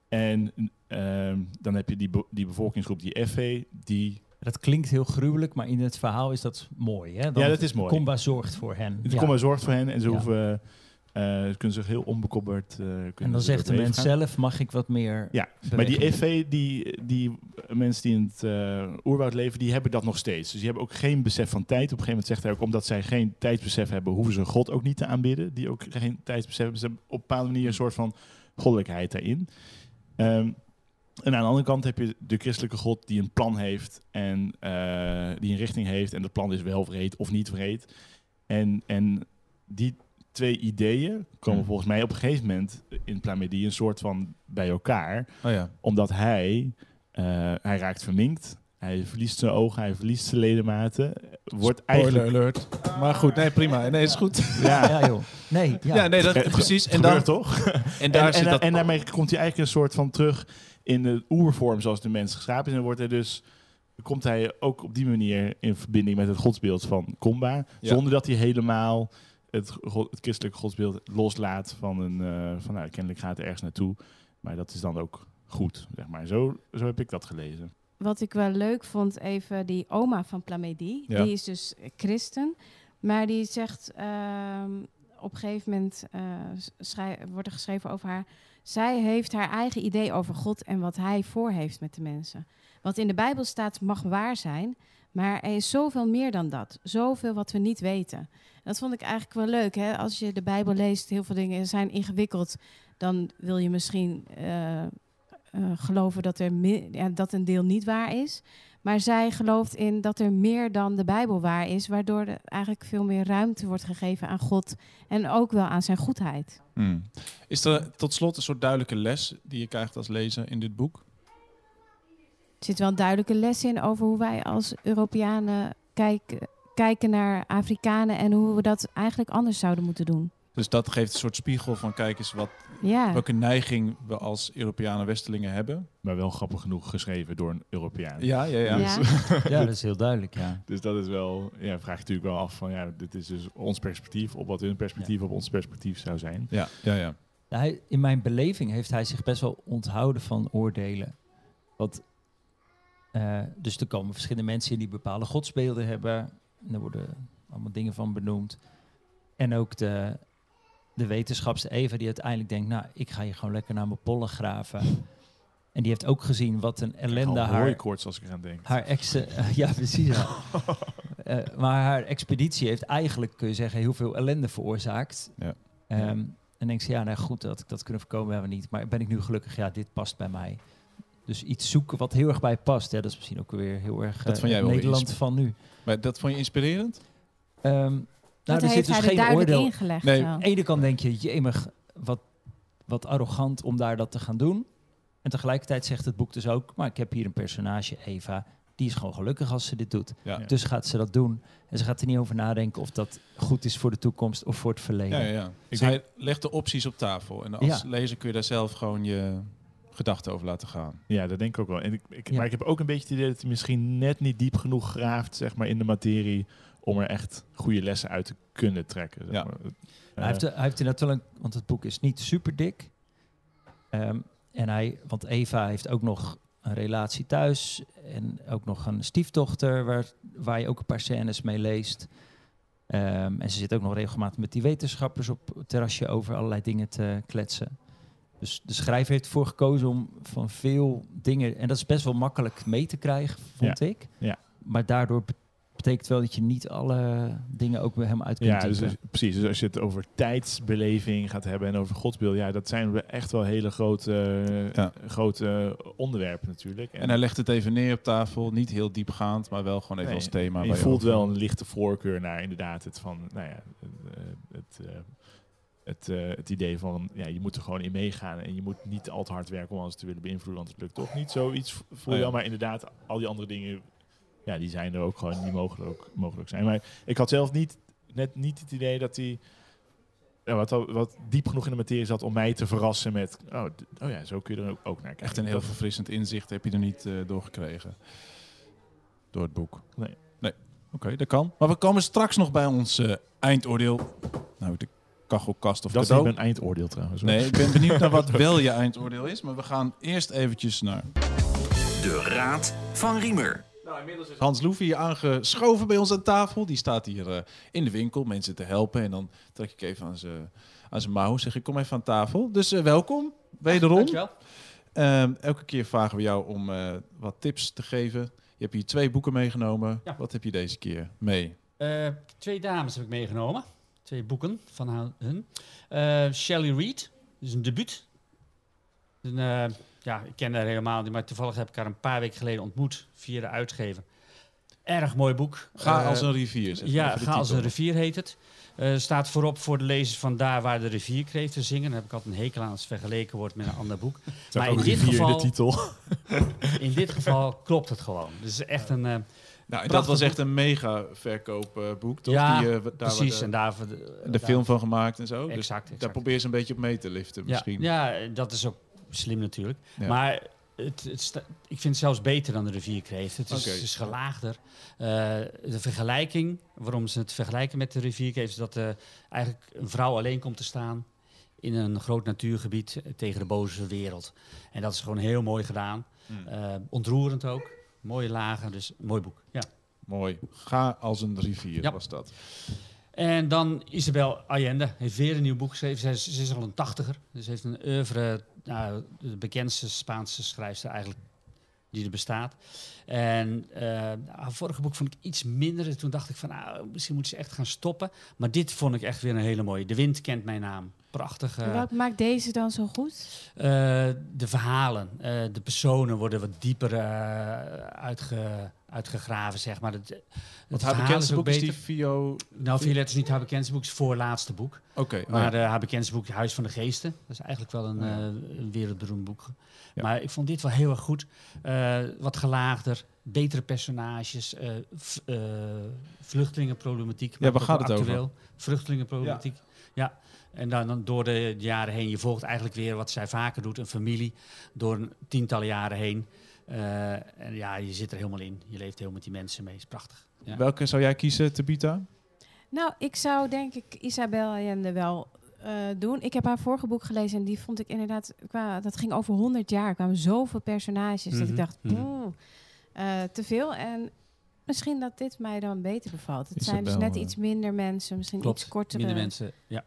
En ehm, dan heb je die, be- die bevolkingsgroep, die FV, die... Dat klinkt heel gruwelijk, maar in het verhaal is dat mooi. Hè? Dan Ja, dat is mooi. Comba zorgt voor hen. Het Ja. Comma zorgt voor hen en ze Ja. hoeven... eh, ze kunnen zich heel onbekommerd... eh, kunnen En dan ze zegt de mens zelf, mag ik wat meer Ja, Maar die? FV, die, die mensen die in het eh, oerwoud leven, die hebben dat nog steeds. Dus die hebben ook geen besef van tijd. Op een gegeven moment zegt hij ook, omdat zij geen tijdsbesef hebben, hoeven ze God ook niet te aanbidden. Die ook geen tijdsbesef hebben. Ze hebben op een bepaalde manier een soort van goddelijkheid daarin. Ehm, en aan de andere kant heb je de christelijke God die een plan heeft en die een richting heeft. En dat plan is wel vreed of niet vreed. En, en die twee ideeën komen Hmm. volgens mij op een gegeven moment in Plamedie een soort van bij elkaar Oh ja. omdat hij, eh, hij raakt verminkt. Hij verliest zijn ogen, hij verliest zijn ledematen. Wordt Spoiler eigenlijk... alert. Maar goed, nee, prima. Nee, is goed. Ja, Ja, joh. Nee, ja. Ja, nee, dat, Het precies. En, gebeurt dan, toch? en daar en, zit en, dat... en daarmee komt hij eigenlijk een soort van terug in de oervorm zoals de mens geschapen is. En wordt hij dus, komt hij ook op die manier in verbinding met het godsbeeld van Komba. Ja. Zonder dat hij helemaal het, het christelijke godsbeeld loslaat van een... eh, van nou, kennelijk gaat het ergens naartoe. Maar dat is dan ook goed, zeg maar. Zo, zo heb ik dat gelezen. Wat ik wel leuk vond, even die oma van Plamedie. Ja. Die is dus christen. Maar die zegt ehm, op een gegeven moment, eh, wordt er geschreven over haar. Zij heeft haar eigen idee over God en wat hij voor heeft met de mensen. Wat in de Bijbel staat mag waar zijn. Maar er is zoveel meer dan dat. Zoveel wat we niet weten. Dat vond ik eigenlijk wel leuk. Hè? Als je de Bijbel leest, heel veel dingen zijn ingewikkeld. Dan wil je misschien eh, eh, geloven dat, er ja, dat een deel niet waar is. Maar zij gelooft in dat er meer dan de Bijbel waar is. Waardoor er eigenlijk veel meer ruimte wordt gegeven aan God. En ook wel aan zijn goedheid. Hmm. Is er tot slot een soort duidelijke les die je krijgt als lezer in dit boek? Er zit wel een duidelijke les in over hoe wij als Europeanen kijken, kijken naar Afrikanen. En hoe we dat eigenlijk anders zouden moeten doen. Dus dat geeft een soort spiegel van kijk eens wat, Ja. welke neiging we als Europeanen Westelingen hebben. Maar wel grappig genoeg geschreven door een Europeaan. Ja, ja, ja. Ja. Ja, dat is heel duidelijk, ja. Dus dat is wel, ja, vraag je natuurlijk wel af van, ja, dit is dus ons perspectief op wat hun perspectief op ons perspectief zou zijn. Ja, ja, ja. Nou, Hij, in mijn beleving heeft hij zich best wel onthouden van oordelen. Want, eh, dus er komen verschillende mensen in die bepaalde godsbeelden hebben. En er worden allemaal dingen van benoemd. En ook de, de wetenschapster Eva die uiteindelijk denkt... nou, ik ga hier gewoon lekker naar mijn pollen graven. En die heeft ook gezien wat een ellende haar, hooikoorts als ik eraan denk. haar ex... ja, precies. ja. Eh, maar haar expeditie heeft eigenlijk, kun je zeggen, heel veel ellende veroorzaakt. Ja. Ehm, en denk ze, ja, nou goed, dat ik dat kunnen voorkomen hebben we niet. Maar ben ik nu gelukkig, ja, dit past bij mij. Dus iets zoeken wat heel erg bij past. Ja, dat is misschien ook weer heel erg Dat eh, vond jij wel Nederland van nu. Maar dat vond je inspirerend? Ehm, nou, dat er zit dus hij geen oordeel. ingelegd. Nee. Aan de ene kant denk je, jemig, wat, wat arrogant om daar dat te gaan doen. En tegelijkertijd zegt het boek dus ook, maar ik heb hier een personage, Eva, die is gewoon gelukkig als ze dit doet. Ja. Dus gaat ze dat doen. En ze gaat er niet over nadenken of dat goed is voor de toekomst of voor het verleden. Ja, ja, ja. Ik Zij legt de opties op tafel. En als Ja. lezer kun je daar zelf gewoon je gedachten over laten gaan. Ja, dat denk ik ook wel. En ik, ik, Ja. Maar ik heb ook een beetje het idee dat hij misschien net niet diep genoeg graaft zeg maar, in de materie om er echt goede lessen uit te kunnen trekken. Zeg Ja. maar. hij, Eh, heeft, hij heeft inderdaad wel een, want het boek is niet super dik. Ehm, en hij, want Eva heeft ook nog een relatie thuis en ook nog een stiefdochter waar, waar je ook een paar scènes mee leest. Ehm, en ze zit ook nog regelmatig met die wetenschappers op het terrasje over allerlei dingen te kletsen. Dus de schrijver heeft ervoor gekozen om van veel dingen, en dat is best wel makkelijk mee te krijgen, vond ik. Ja. Maar daardoor be- betekent wel dat je niet alle dingen ook bij hem uit kunt ja, dus, dus- precies. Dus als je het over tijdsbeleving gaat hebben en over godsbeeld, ja, dat zijn we echt wel hele grote, Ja. grote onderwerpen natuurlijk. En hij legt het even neer op tafel. Niet heel diepgaand, maar wel gewoon even Nee, als thema. en je voelt over- wel een lichte voorkeur naar inderdaad het van, nou ja, eh, het, eh, het, eh, het idee van, ja, je moet er gewoon in meegaan en je moet niet al te hard werken om alles te willen beïnvloeden, want het lukt toch niet. Zoiets voel je Oh wel, maar inderdaad, al die andere dingen, ja, die zijn er ook gewoon, die mogelijk, mogelijk zijn. Maar ik had zelf niet, net niet het idee dat hij ja, wat, wat diep genoeg in de materie zat om mij te verrassen met, oh, oh ja, zo kun je er ook, ook naar kijken. Echt een heel verfrissend inzicht heb je er niet eh, door gekregen. Door het boek. Nee. Nee. Oké, dat kan. Maar we komen straks nog bij ons eh, eindoordeel. Nou, de kachelkast of Dat is cadeau. niet mijn eindoordeel trouwens. hoor. Nee, ik ben benieuwd naar wat wel je eindoordeel is. Maar we gaan eerst eventjes naar De Raad van Riemer. Hans Loef hier aangeschoven bij ons aan tafel. Die staat hier eh, in de winkel mensen te helpen. En dan trek ik even aan zijn aan zijn mouw. Zeg ik, kom even aan tafel. Dus eh, welkom, wederom. Dankjewel. Ehm, elke keer vragen we jou om eh, wat tips te geven. Je hebt hier twee boeken meegenomen. Ja. Wat heb je deze keer mee? Eh, twee dames heb ik meegenomen. Twee boeken van haar- hun. Eh, Shelley Reed, dus een debuut. Een, eh, ja, ik ken haar helemaal niet, maar toevallig heb ik haar een paar weken geleden ontmoet via de uitgever. Erg mooi boek. Ga Eh, als een rivier. zeg Ja, Ga als een rivier heet het. Staat voorop voor de lezers van Daar waar de rivierkreeften zingen. Daar heb ik altijd een hekel aan als het vergeleken wordt met een ander boek. Maar in dit rivier geval- in de titel. In dit geval klopt het gewoon. Dus het is echt een... Nou, dat was echt een mega verkoopboek, toch? Ja, Die, eh, daar precies, waar en de, daarvoor... de film van gemaakt en zo. Dus Exact, daar probeer je ze een beetje op mee te liften Ja, misschien. ja, dat is ook slim natuurlijk. Ja. Maar het, het sta- ik vind het zelfs beter dan de rivierkreeft. Het is, het is gelaagder. Eh, de vergelijking, waarom ze het vergelijken met de rivierkreeft... is dat eh, eigenlijk een vrouw alleen komt te staan... in een groot natuurgebied tegen de boze wereld. En dat is gewoon heel mooi gedaan. Hmm. Ontroerend ook. Mooie lagen, dus een mooi boek. Ja. Mooi. Ga als een rivier Ja. was dat. En dan Isabel Allende heeft weer een nieuw boek geschreven. Zij is, ze is al een tachtiger. Dus heeft een oeuvre, nou, de bekendste Spaanse schrijfster eigenlijk die er bestaat. En eh, haar vorige boek vond ik iets minder. Toen dacht ik van, nou, misschien moet ze echt gaan stoppen. Maar dit vond ik echt weer een hele mooie. De wind kent mijn naam. Prachtig. En eh, Wat maakt deze dan zo goed? eh, de verhalen, eh, de personen worden wat dieper eh, uitge, uitgegraven, zeg maar. Het, Want haar verhaal bekendste ook boek is die beter. Vio... Nou, Violette is niet haar bekendste boek, het voorlaatste boek. Oké. oh Maar ja. eh, haar bekendste boek, Huis van de Geesten, dat is eigenlijk wel een, Oh ja. eh, een wereldberoemd boek. Ja. Maar ik vond dit wel heel erg goed. Eh, wat gelaagder, betere personages, eh, v- eh, vluchtelingenproblematiek. Ja, waar gaat het over? actueel. Vluchtelingenproblematiek, ja. En dan, dan door de jaren heen, je volgt eigenlijk weer wat zij vaker doet, een familie, door een tientallen jaren heen. Eh, en ja, je zit er helemaal in. Je leeft heel met die mensen mee. is prachtig. Ja. Welke zou jij kiezen, Tabita? Nou, ik zou denk ik Isabel Allende wel eh, doen. Ik heb haar vorige boek gelezen en die vond ik inderdaad... Qua, dat ging over 100 jaar. Er kwamen zoveel personages dat ik Mhm, dacht, oeh, eh, te veel. En misschien dat dit mij dan beter bevalt. Het zijn dus net iets minder mensen, misschien Klopt, iets kortere... minder mensen. Ja.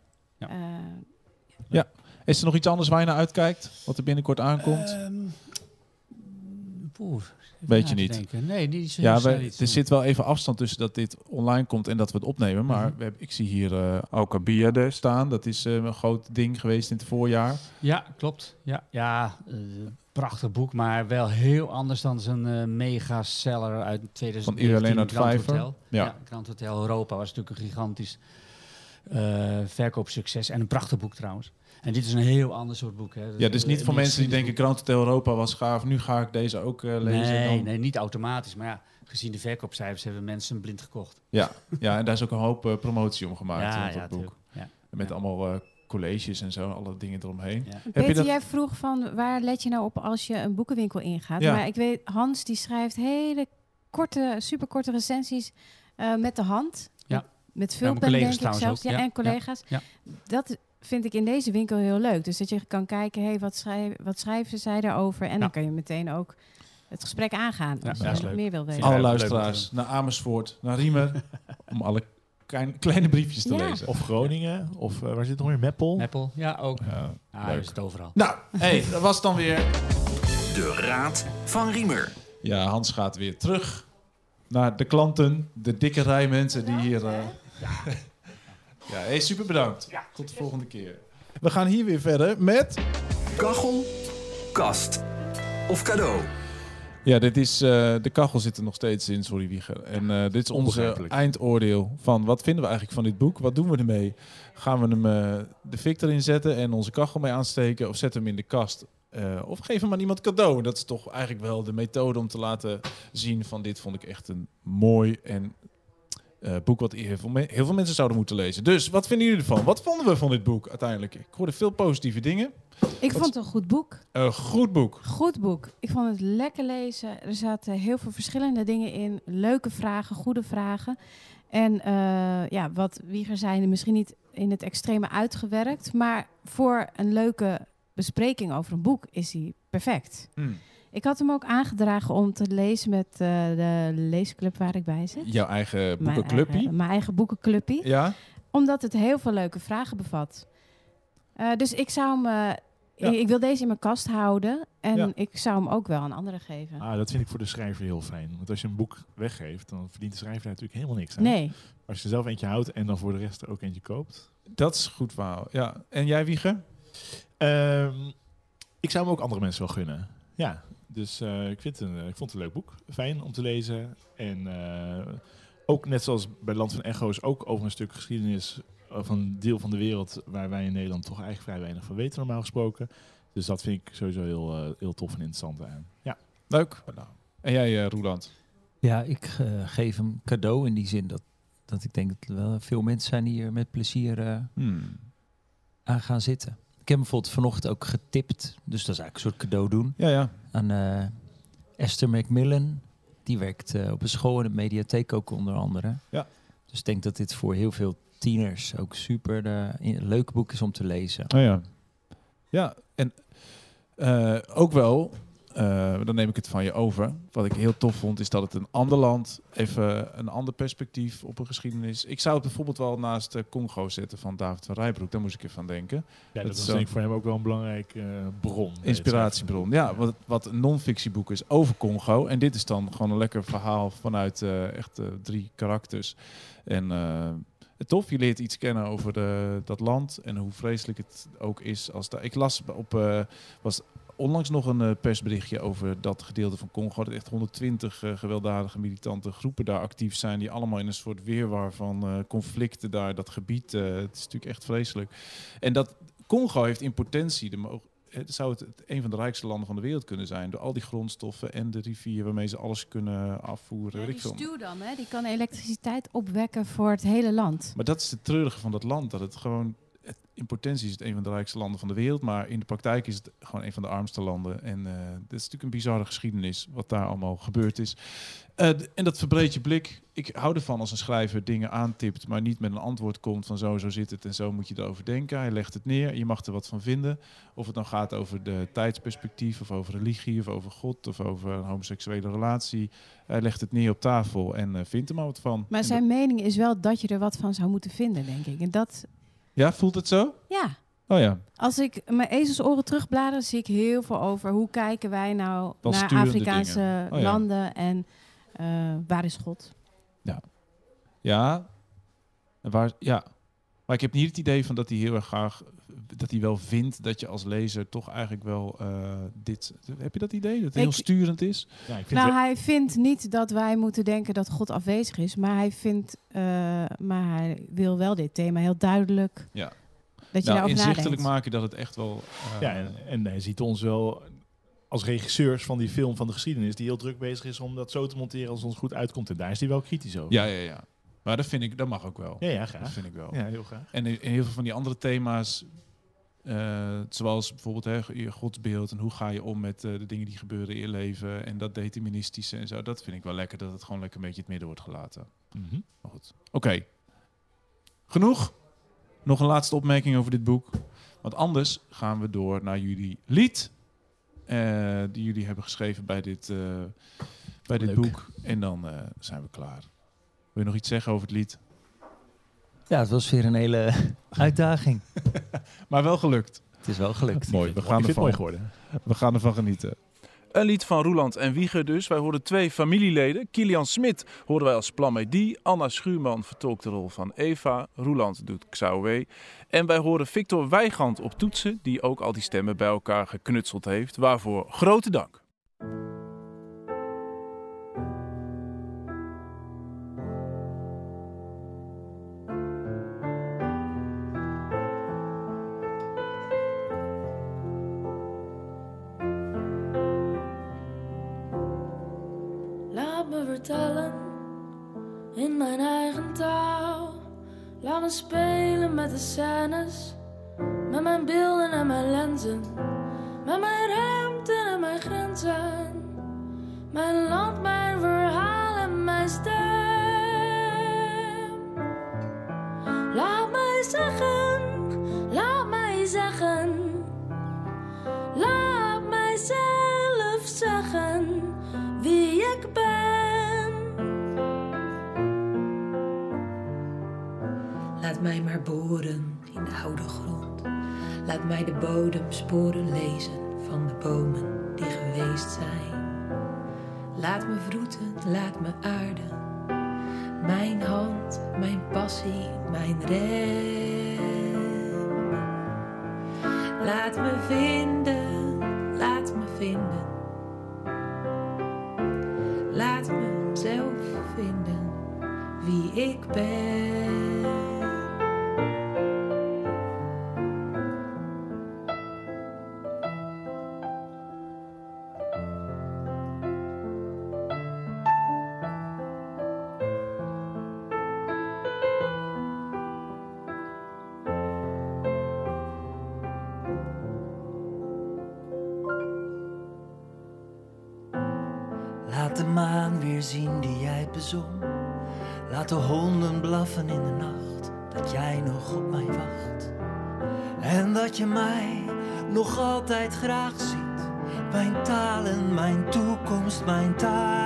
Ja. eh, Is er nog iets anders waar je naar uitkijkt? Wat er binnenkort aankomt? Ehm, poeh, even Weet je niet. denken. Nee, niet zo ja, we, er zit wel even afstand tussen dat dit online komt en dat we het opnemen. Maar Mhm. we hebben, ik zie hier eh Auka Bierde staan. Dat is eh, een groot ding geweest in het voorjaar. Ja, klopt. Ja, ja eh, prachtig boek, maar wel heel anders dan zijn eh mega seller uit 2019. Van Irene Vijver. Hotel. Ja. Ja. Grand Hotel Europa was natuurlijk een gigantisch eh, verkoopsucces. En een prachtig boek trouwens. En dit is een heel ander soort boek. Hè. Ja, dus niet voor mensen die denken Hotel Europa was gaaf. Nu ga ik deze ook eh, lezen. Nee, Dan- nee, niet automatisch. Maar ja, gezien de verkoopcijfers hebben mensen hem blind gekocht. Ja, ja, en daar is ook een hoop eh, promotie om gemaakt. ja, rond ja, dat boek. Ja. Met Ja. allemaal eh, colleges en zo, alle dingen eromheen. Ja. je Peter, dat- jij vroeg van waar let je nou op als je een boekenwinkel ingaat? Ja. Maar ik weet, Hans die schrijft hele korte, superkorte recensies eh, met de hand. Ja. Met, Ja, veel mijn pen, denk ik zelfs. Ja, Ja, en collega's. ja, Dat vind ik in deze winkel heel leuk. Dus dat je kan kijken, hey, wat, schrijf, wat schrijven zij daarover? En Ja. dan kan je meteen ook het gesprek aangaan. Ja, als ja, je is leuk. meer wil weten. Ja, Alle luisteraars naar Amersfoort, naar Riemer, om alle klein- kleine briefjes te Ja. lezen. Of Groningen. Of eh, waar zit het nog meer? Meppel. Meppel, ja, ook. Ja, Ah, leuk. je zit overal. Nou, hey, dat was dan weer. De Raad van Riemer. Ja, Hans gaat weer terug naar de klanten, de dikke rij mensen die hier. eh, ja, hey, super bedankt. Tot de volgende keer. We gaan hier weer verder met. Kachel, kast of cadeau. Ja, dit is, eh, de kachel zit er nog steeds in, sorry Wieger. En eh, dit is onze eindoordeel van wat vinden we eigenlijk van dit boek? Wat doen we ermee? Gaan we hem eh, de fik erin zetten en onze kachel mee aansteken? Of zetten we hem in de kast? Eh, of geven hem aan iemand cadeau? Dat is toch eigenlijk wel de methode om te laten zien van dit vond ik echt een mooi en eh, boek wat heel veel, heel veel mensen zouden moeten lezen. Dus wat vinden jullie ervan? Wat vonden we van dit boek uiteindelijk? Ik hoorde veel positieve dingen. Ik vond het een goed boek. Een goed boek. Goed boek. Ik vond het lekker lezen. Er zaten heel veel verschillende dingen in. Leuke vragen, goede vragen. En eh, ja, wat Wieger zei, misschien niet in het extreme uitgewerkt. Maar voor een leuke bespreking over een boek is hij perfect. Hm. Ik had hem ook aangedragen om te lezen met eh, de leesclub waar ik bij zit. Jouw eigen Mijn boekenclubje? eigen, mijn eigen boekenclubje. Ja? Omdat het heel veel leuke vragen bevat. Eh, dus ik zou hem... eh, Ja. ik, ik wil deze in mijn kast houden. En Ja. ik zou hem ook wel aan anderen geven. Ah, dat vind ik voor de schrijver heel fijn. Want als je een boek weggeeft, dan verdient de schrijver natuurlijk helemaal niks aan. Nee. Als je er zelf eentje houdt en dan voor de rest er ook eentje koopt. Dat is goed verhaal. Ja. En jij, Wieger? Ehm, ik zou hem ook andere mensen wel gunnen. Ja, dus eh, ik, vind het een, ik vond het een leuk boek. Fijn om te lezen. En eh, ook net zoals bij Land van Echo's, ook over een stuk geschiedenis van een deel van de wereld waar wij in Nederland toch eigenlijk vrij weinig van weten, normaal gesproken. Dus dat vind ik sowieso heel, eh, heel tof en interessant aan. Ja. Leuk. En jij, eh, Roeland? Ja, ik eh, geef hem cadeau in die zin dat, dat ik denk dat er wel veel mensen zijn die hier met plezier eh, Hmm. aan gaan zitten. Heb hem bijvoorbeeld vanochtend ook getipt, dus dat is eigenlijk een soort cadeau doen Ja, ja. aan eh, Esther Macmillan. Die werkt eh, op een school in de mediatheek ook onder andere. Ja. Dus ik denk dat dit voor heel veel tieners ook super eh, een leuk boek is om te lezen. Oh ja. Ja, en eh, ook wel, eh, dan neem ik het van je over. Wat ik heel tof vond, is dat het een ander land, even een ander perspectief op een geschiedenis. Ik zou het bijvoorbeeld wel naast eh, Congo zetten van David van Rijbroek. Daar moest ik even denken. Ja, Dat is denk ik voor hem ook wel een belangrijke eh, bron. Inspiratiebron. Ja, wat, wat een non-fictieboek is over Congo. En dit is dan gewoon een lekker verhaal vanuit echt drie karakters. En tof, je leert iets kennen over de, dat land en hoe vreselijk het ook is. Als daar, ik las op, was onlangs nog een eh, persberichtje over dat gedeelte van Congo. Dat echt 120 eh, gewelddadige militante groepen daar actief zijn. Die allemaal in een soort weerwar van eh, conflicten daar, dat gebied. het is natuurlijk echt vreselijk. En dat Congo heeft in potentie de mo- het zou het, een van de rijkste landen van de wereld kunnen zijn. Door al die grondstoffen en de rivier waarmee ze alles kunnen afvoeren. Ja, die stuw dan, hè, die kan elektriciteit opwekken voor het hele land. Maar dat is het treurige van dat land. Dat het gewoon, het, in potentie is het een van de rijkste landen van de wereld. Maar in de praktijk is het gewoon een van de armste landen. En eh dit is natuurlijk een bizarre geschiedenis wat daar allemaal gebeurd is. Eh, en dat verbreedt je blik. Ik hou ervan als een schrijver dingen aantipt, maar niet met een antwoord komt van zo, zo zit het en zo moet je erover denken. Hij legt het neer, je mag er wat van vinden. Of het dan gaat over de tijdsperspectief, of over religie, of over God, of over een homoseksuele relatie. Hij legt het neer op tafel en eh, vindt er maar wat van. Maar En zijn mening is wel dat je er wat van zou moeten vinden, denk ik. En dat, dat- Ja, voelt het zo? ja. Oh ja. Als ik mijn ezelsoren terugblader, zie ik heel veel over hoe kijken wij nou Dan naar Afrikaanse. Oh ja. landen en eh, waar is God? Ja. En waar, ja. Maar ik heb niet het idee van dat hij heel erg graag... dat hij wel vindt dat je als lezer toch eigenlijk wel eh, dit... Heb je dat idee? Dat het heel sturend is? Ja, ik vind Nou, het- hij vindt niet dat wij moeten denken dat God afwezig is, maar hij vindt, eh, maar hij wil wel dit thema heel duidelijk. Ja. Dat je nou, daarover inzichtelijk nadenkt. maken dat het echt wel... eh, ja, en, en hij ziet ons wel als regisseurs van die film van de geschiedenis, die heel druk bezig is om dat zo te monteren als het ons goed uitkomt. En daar is hij wel kritisch over. ja, ja, ja. Maar dat vind ik, dat mag ook wel. ja, ja Dat graag. vind ik wel. Ja, heel graag. En in, in heel veel van die andere thema's, eh, zoals bijvoorbeeld hè, je godsbeeld en hoe ga je om met eh, de dingen die gebeuren in je leven en dat deterministische en zo, dat vind ik wel lekker dat het gewoon lekker een beetje het midden wordt gelaten. Mhm. Maar goed. Oké. Genoeg. Nog een laatste opmerking over dit boek. Want anders gaan we door naar jullie lied. eh, die jullie hebben geschreven bij dit, bij dit Leuk. boek. En dan zijn we klaar. Wil je nog iets zeggen over het lied? Ja, het was weer een hele uitdaging. Maar wel gelukt. Het is wel gelukt. Mooi. We gaan ervan mooi geworden. We gaan ervan genieten. Een lied van Roeland en Wieger dus. Wij hoorden twee familieleden. Kilian Smit hoorden wij als Plamedie. Anna Schuurman vertolkt de rol van Eva. Roeland doet Xauwe. En wij horen Victor Weigand op toetsen, die ook al die stemmen bij elkaar geknutseld heeft. Waarvoor grote dank. Spelen met de scènes, met mijn beelden en mijn lenzen, met mijn ruimte en mijn grenzen, mijn land, mijn verhaal en mijn stem. Laat mij maar boren in de oude grond. Laat mij de bodemsporen lezen van de bomen die geweest zijn. Laat me vroeten, laat me aarden. Mijn hand, mijn passie, mijn rem. Laat me vinden, laat me vinden. Laat me zelf vinden wie ik ben. De honden blaffen in de nacht, dat jij nog op mij wacht. En dat je mij nog altijd graag ziet. Mijn talen, mijn toekomst, mijn thuis.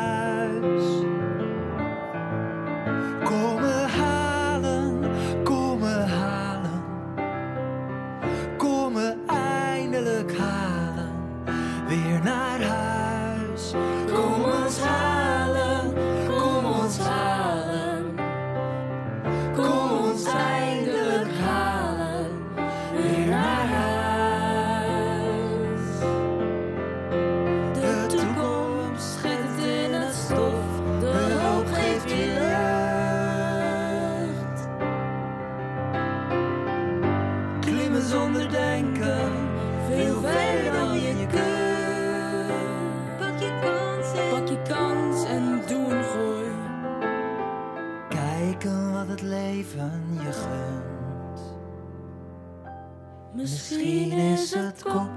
Misschien is het kop.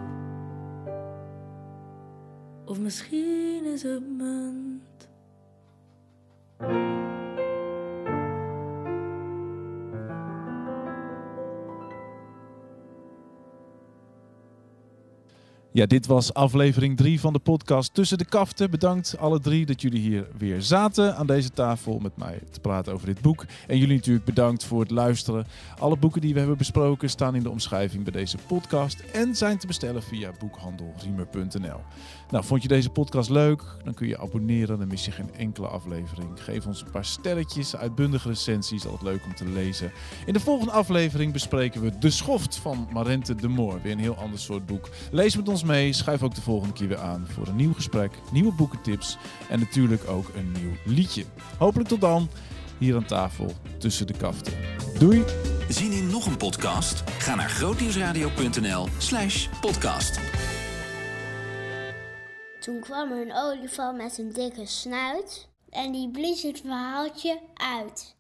Of misschien is het munt. Ja, dit was aflevering 3 van de podcast Tussen de Kaften. Bedankt alle drie dat jullie hier weer zaten aan deze tafel met mij te praten over dit boek. En jullie natuurlijk bedankt voor het luisteren. Alle boeken die we hebben besproken staan in de omschrijving bij deze podcast en zijn te bestellen via boekhandelriemer.nl. Nou, vond je deze podcast leuk? Dan kun je abonneren, dan mis je geen enkele aflevering. Geef ons een paar sterretjes, uitbundige recensies, altijd leuk om te lezen. In de volgende aflevering bespreken we De Schoft van Marente de Moor. Weer een heel ander soort boek. Lees met ons mee, schuif ook de volgende keer weer aan voor een nieuw gesprek, nieuwe boekentips en natuurlijk ook een nieuw liedje. Hopelijk tot dan, hier aan tafel tussen de kaften. Doei! Zien in nog een podcast? Ga naar grootnieuwsradio.nl slash podcast. Toen kwam er een olifant met een dikke snuit en die blies het verhaaltje uit.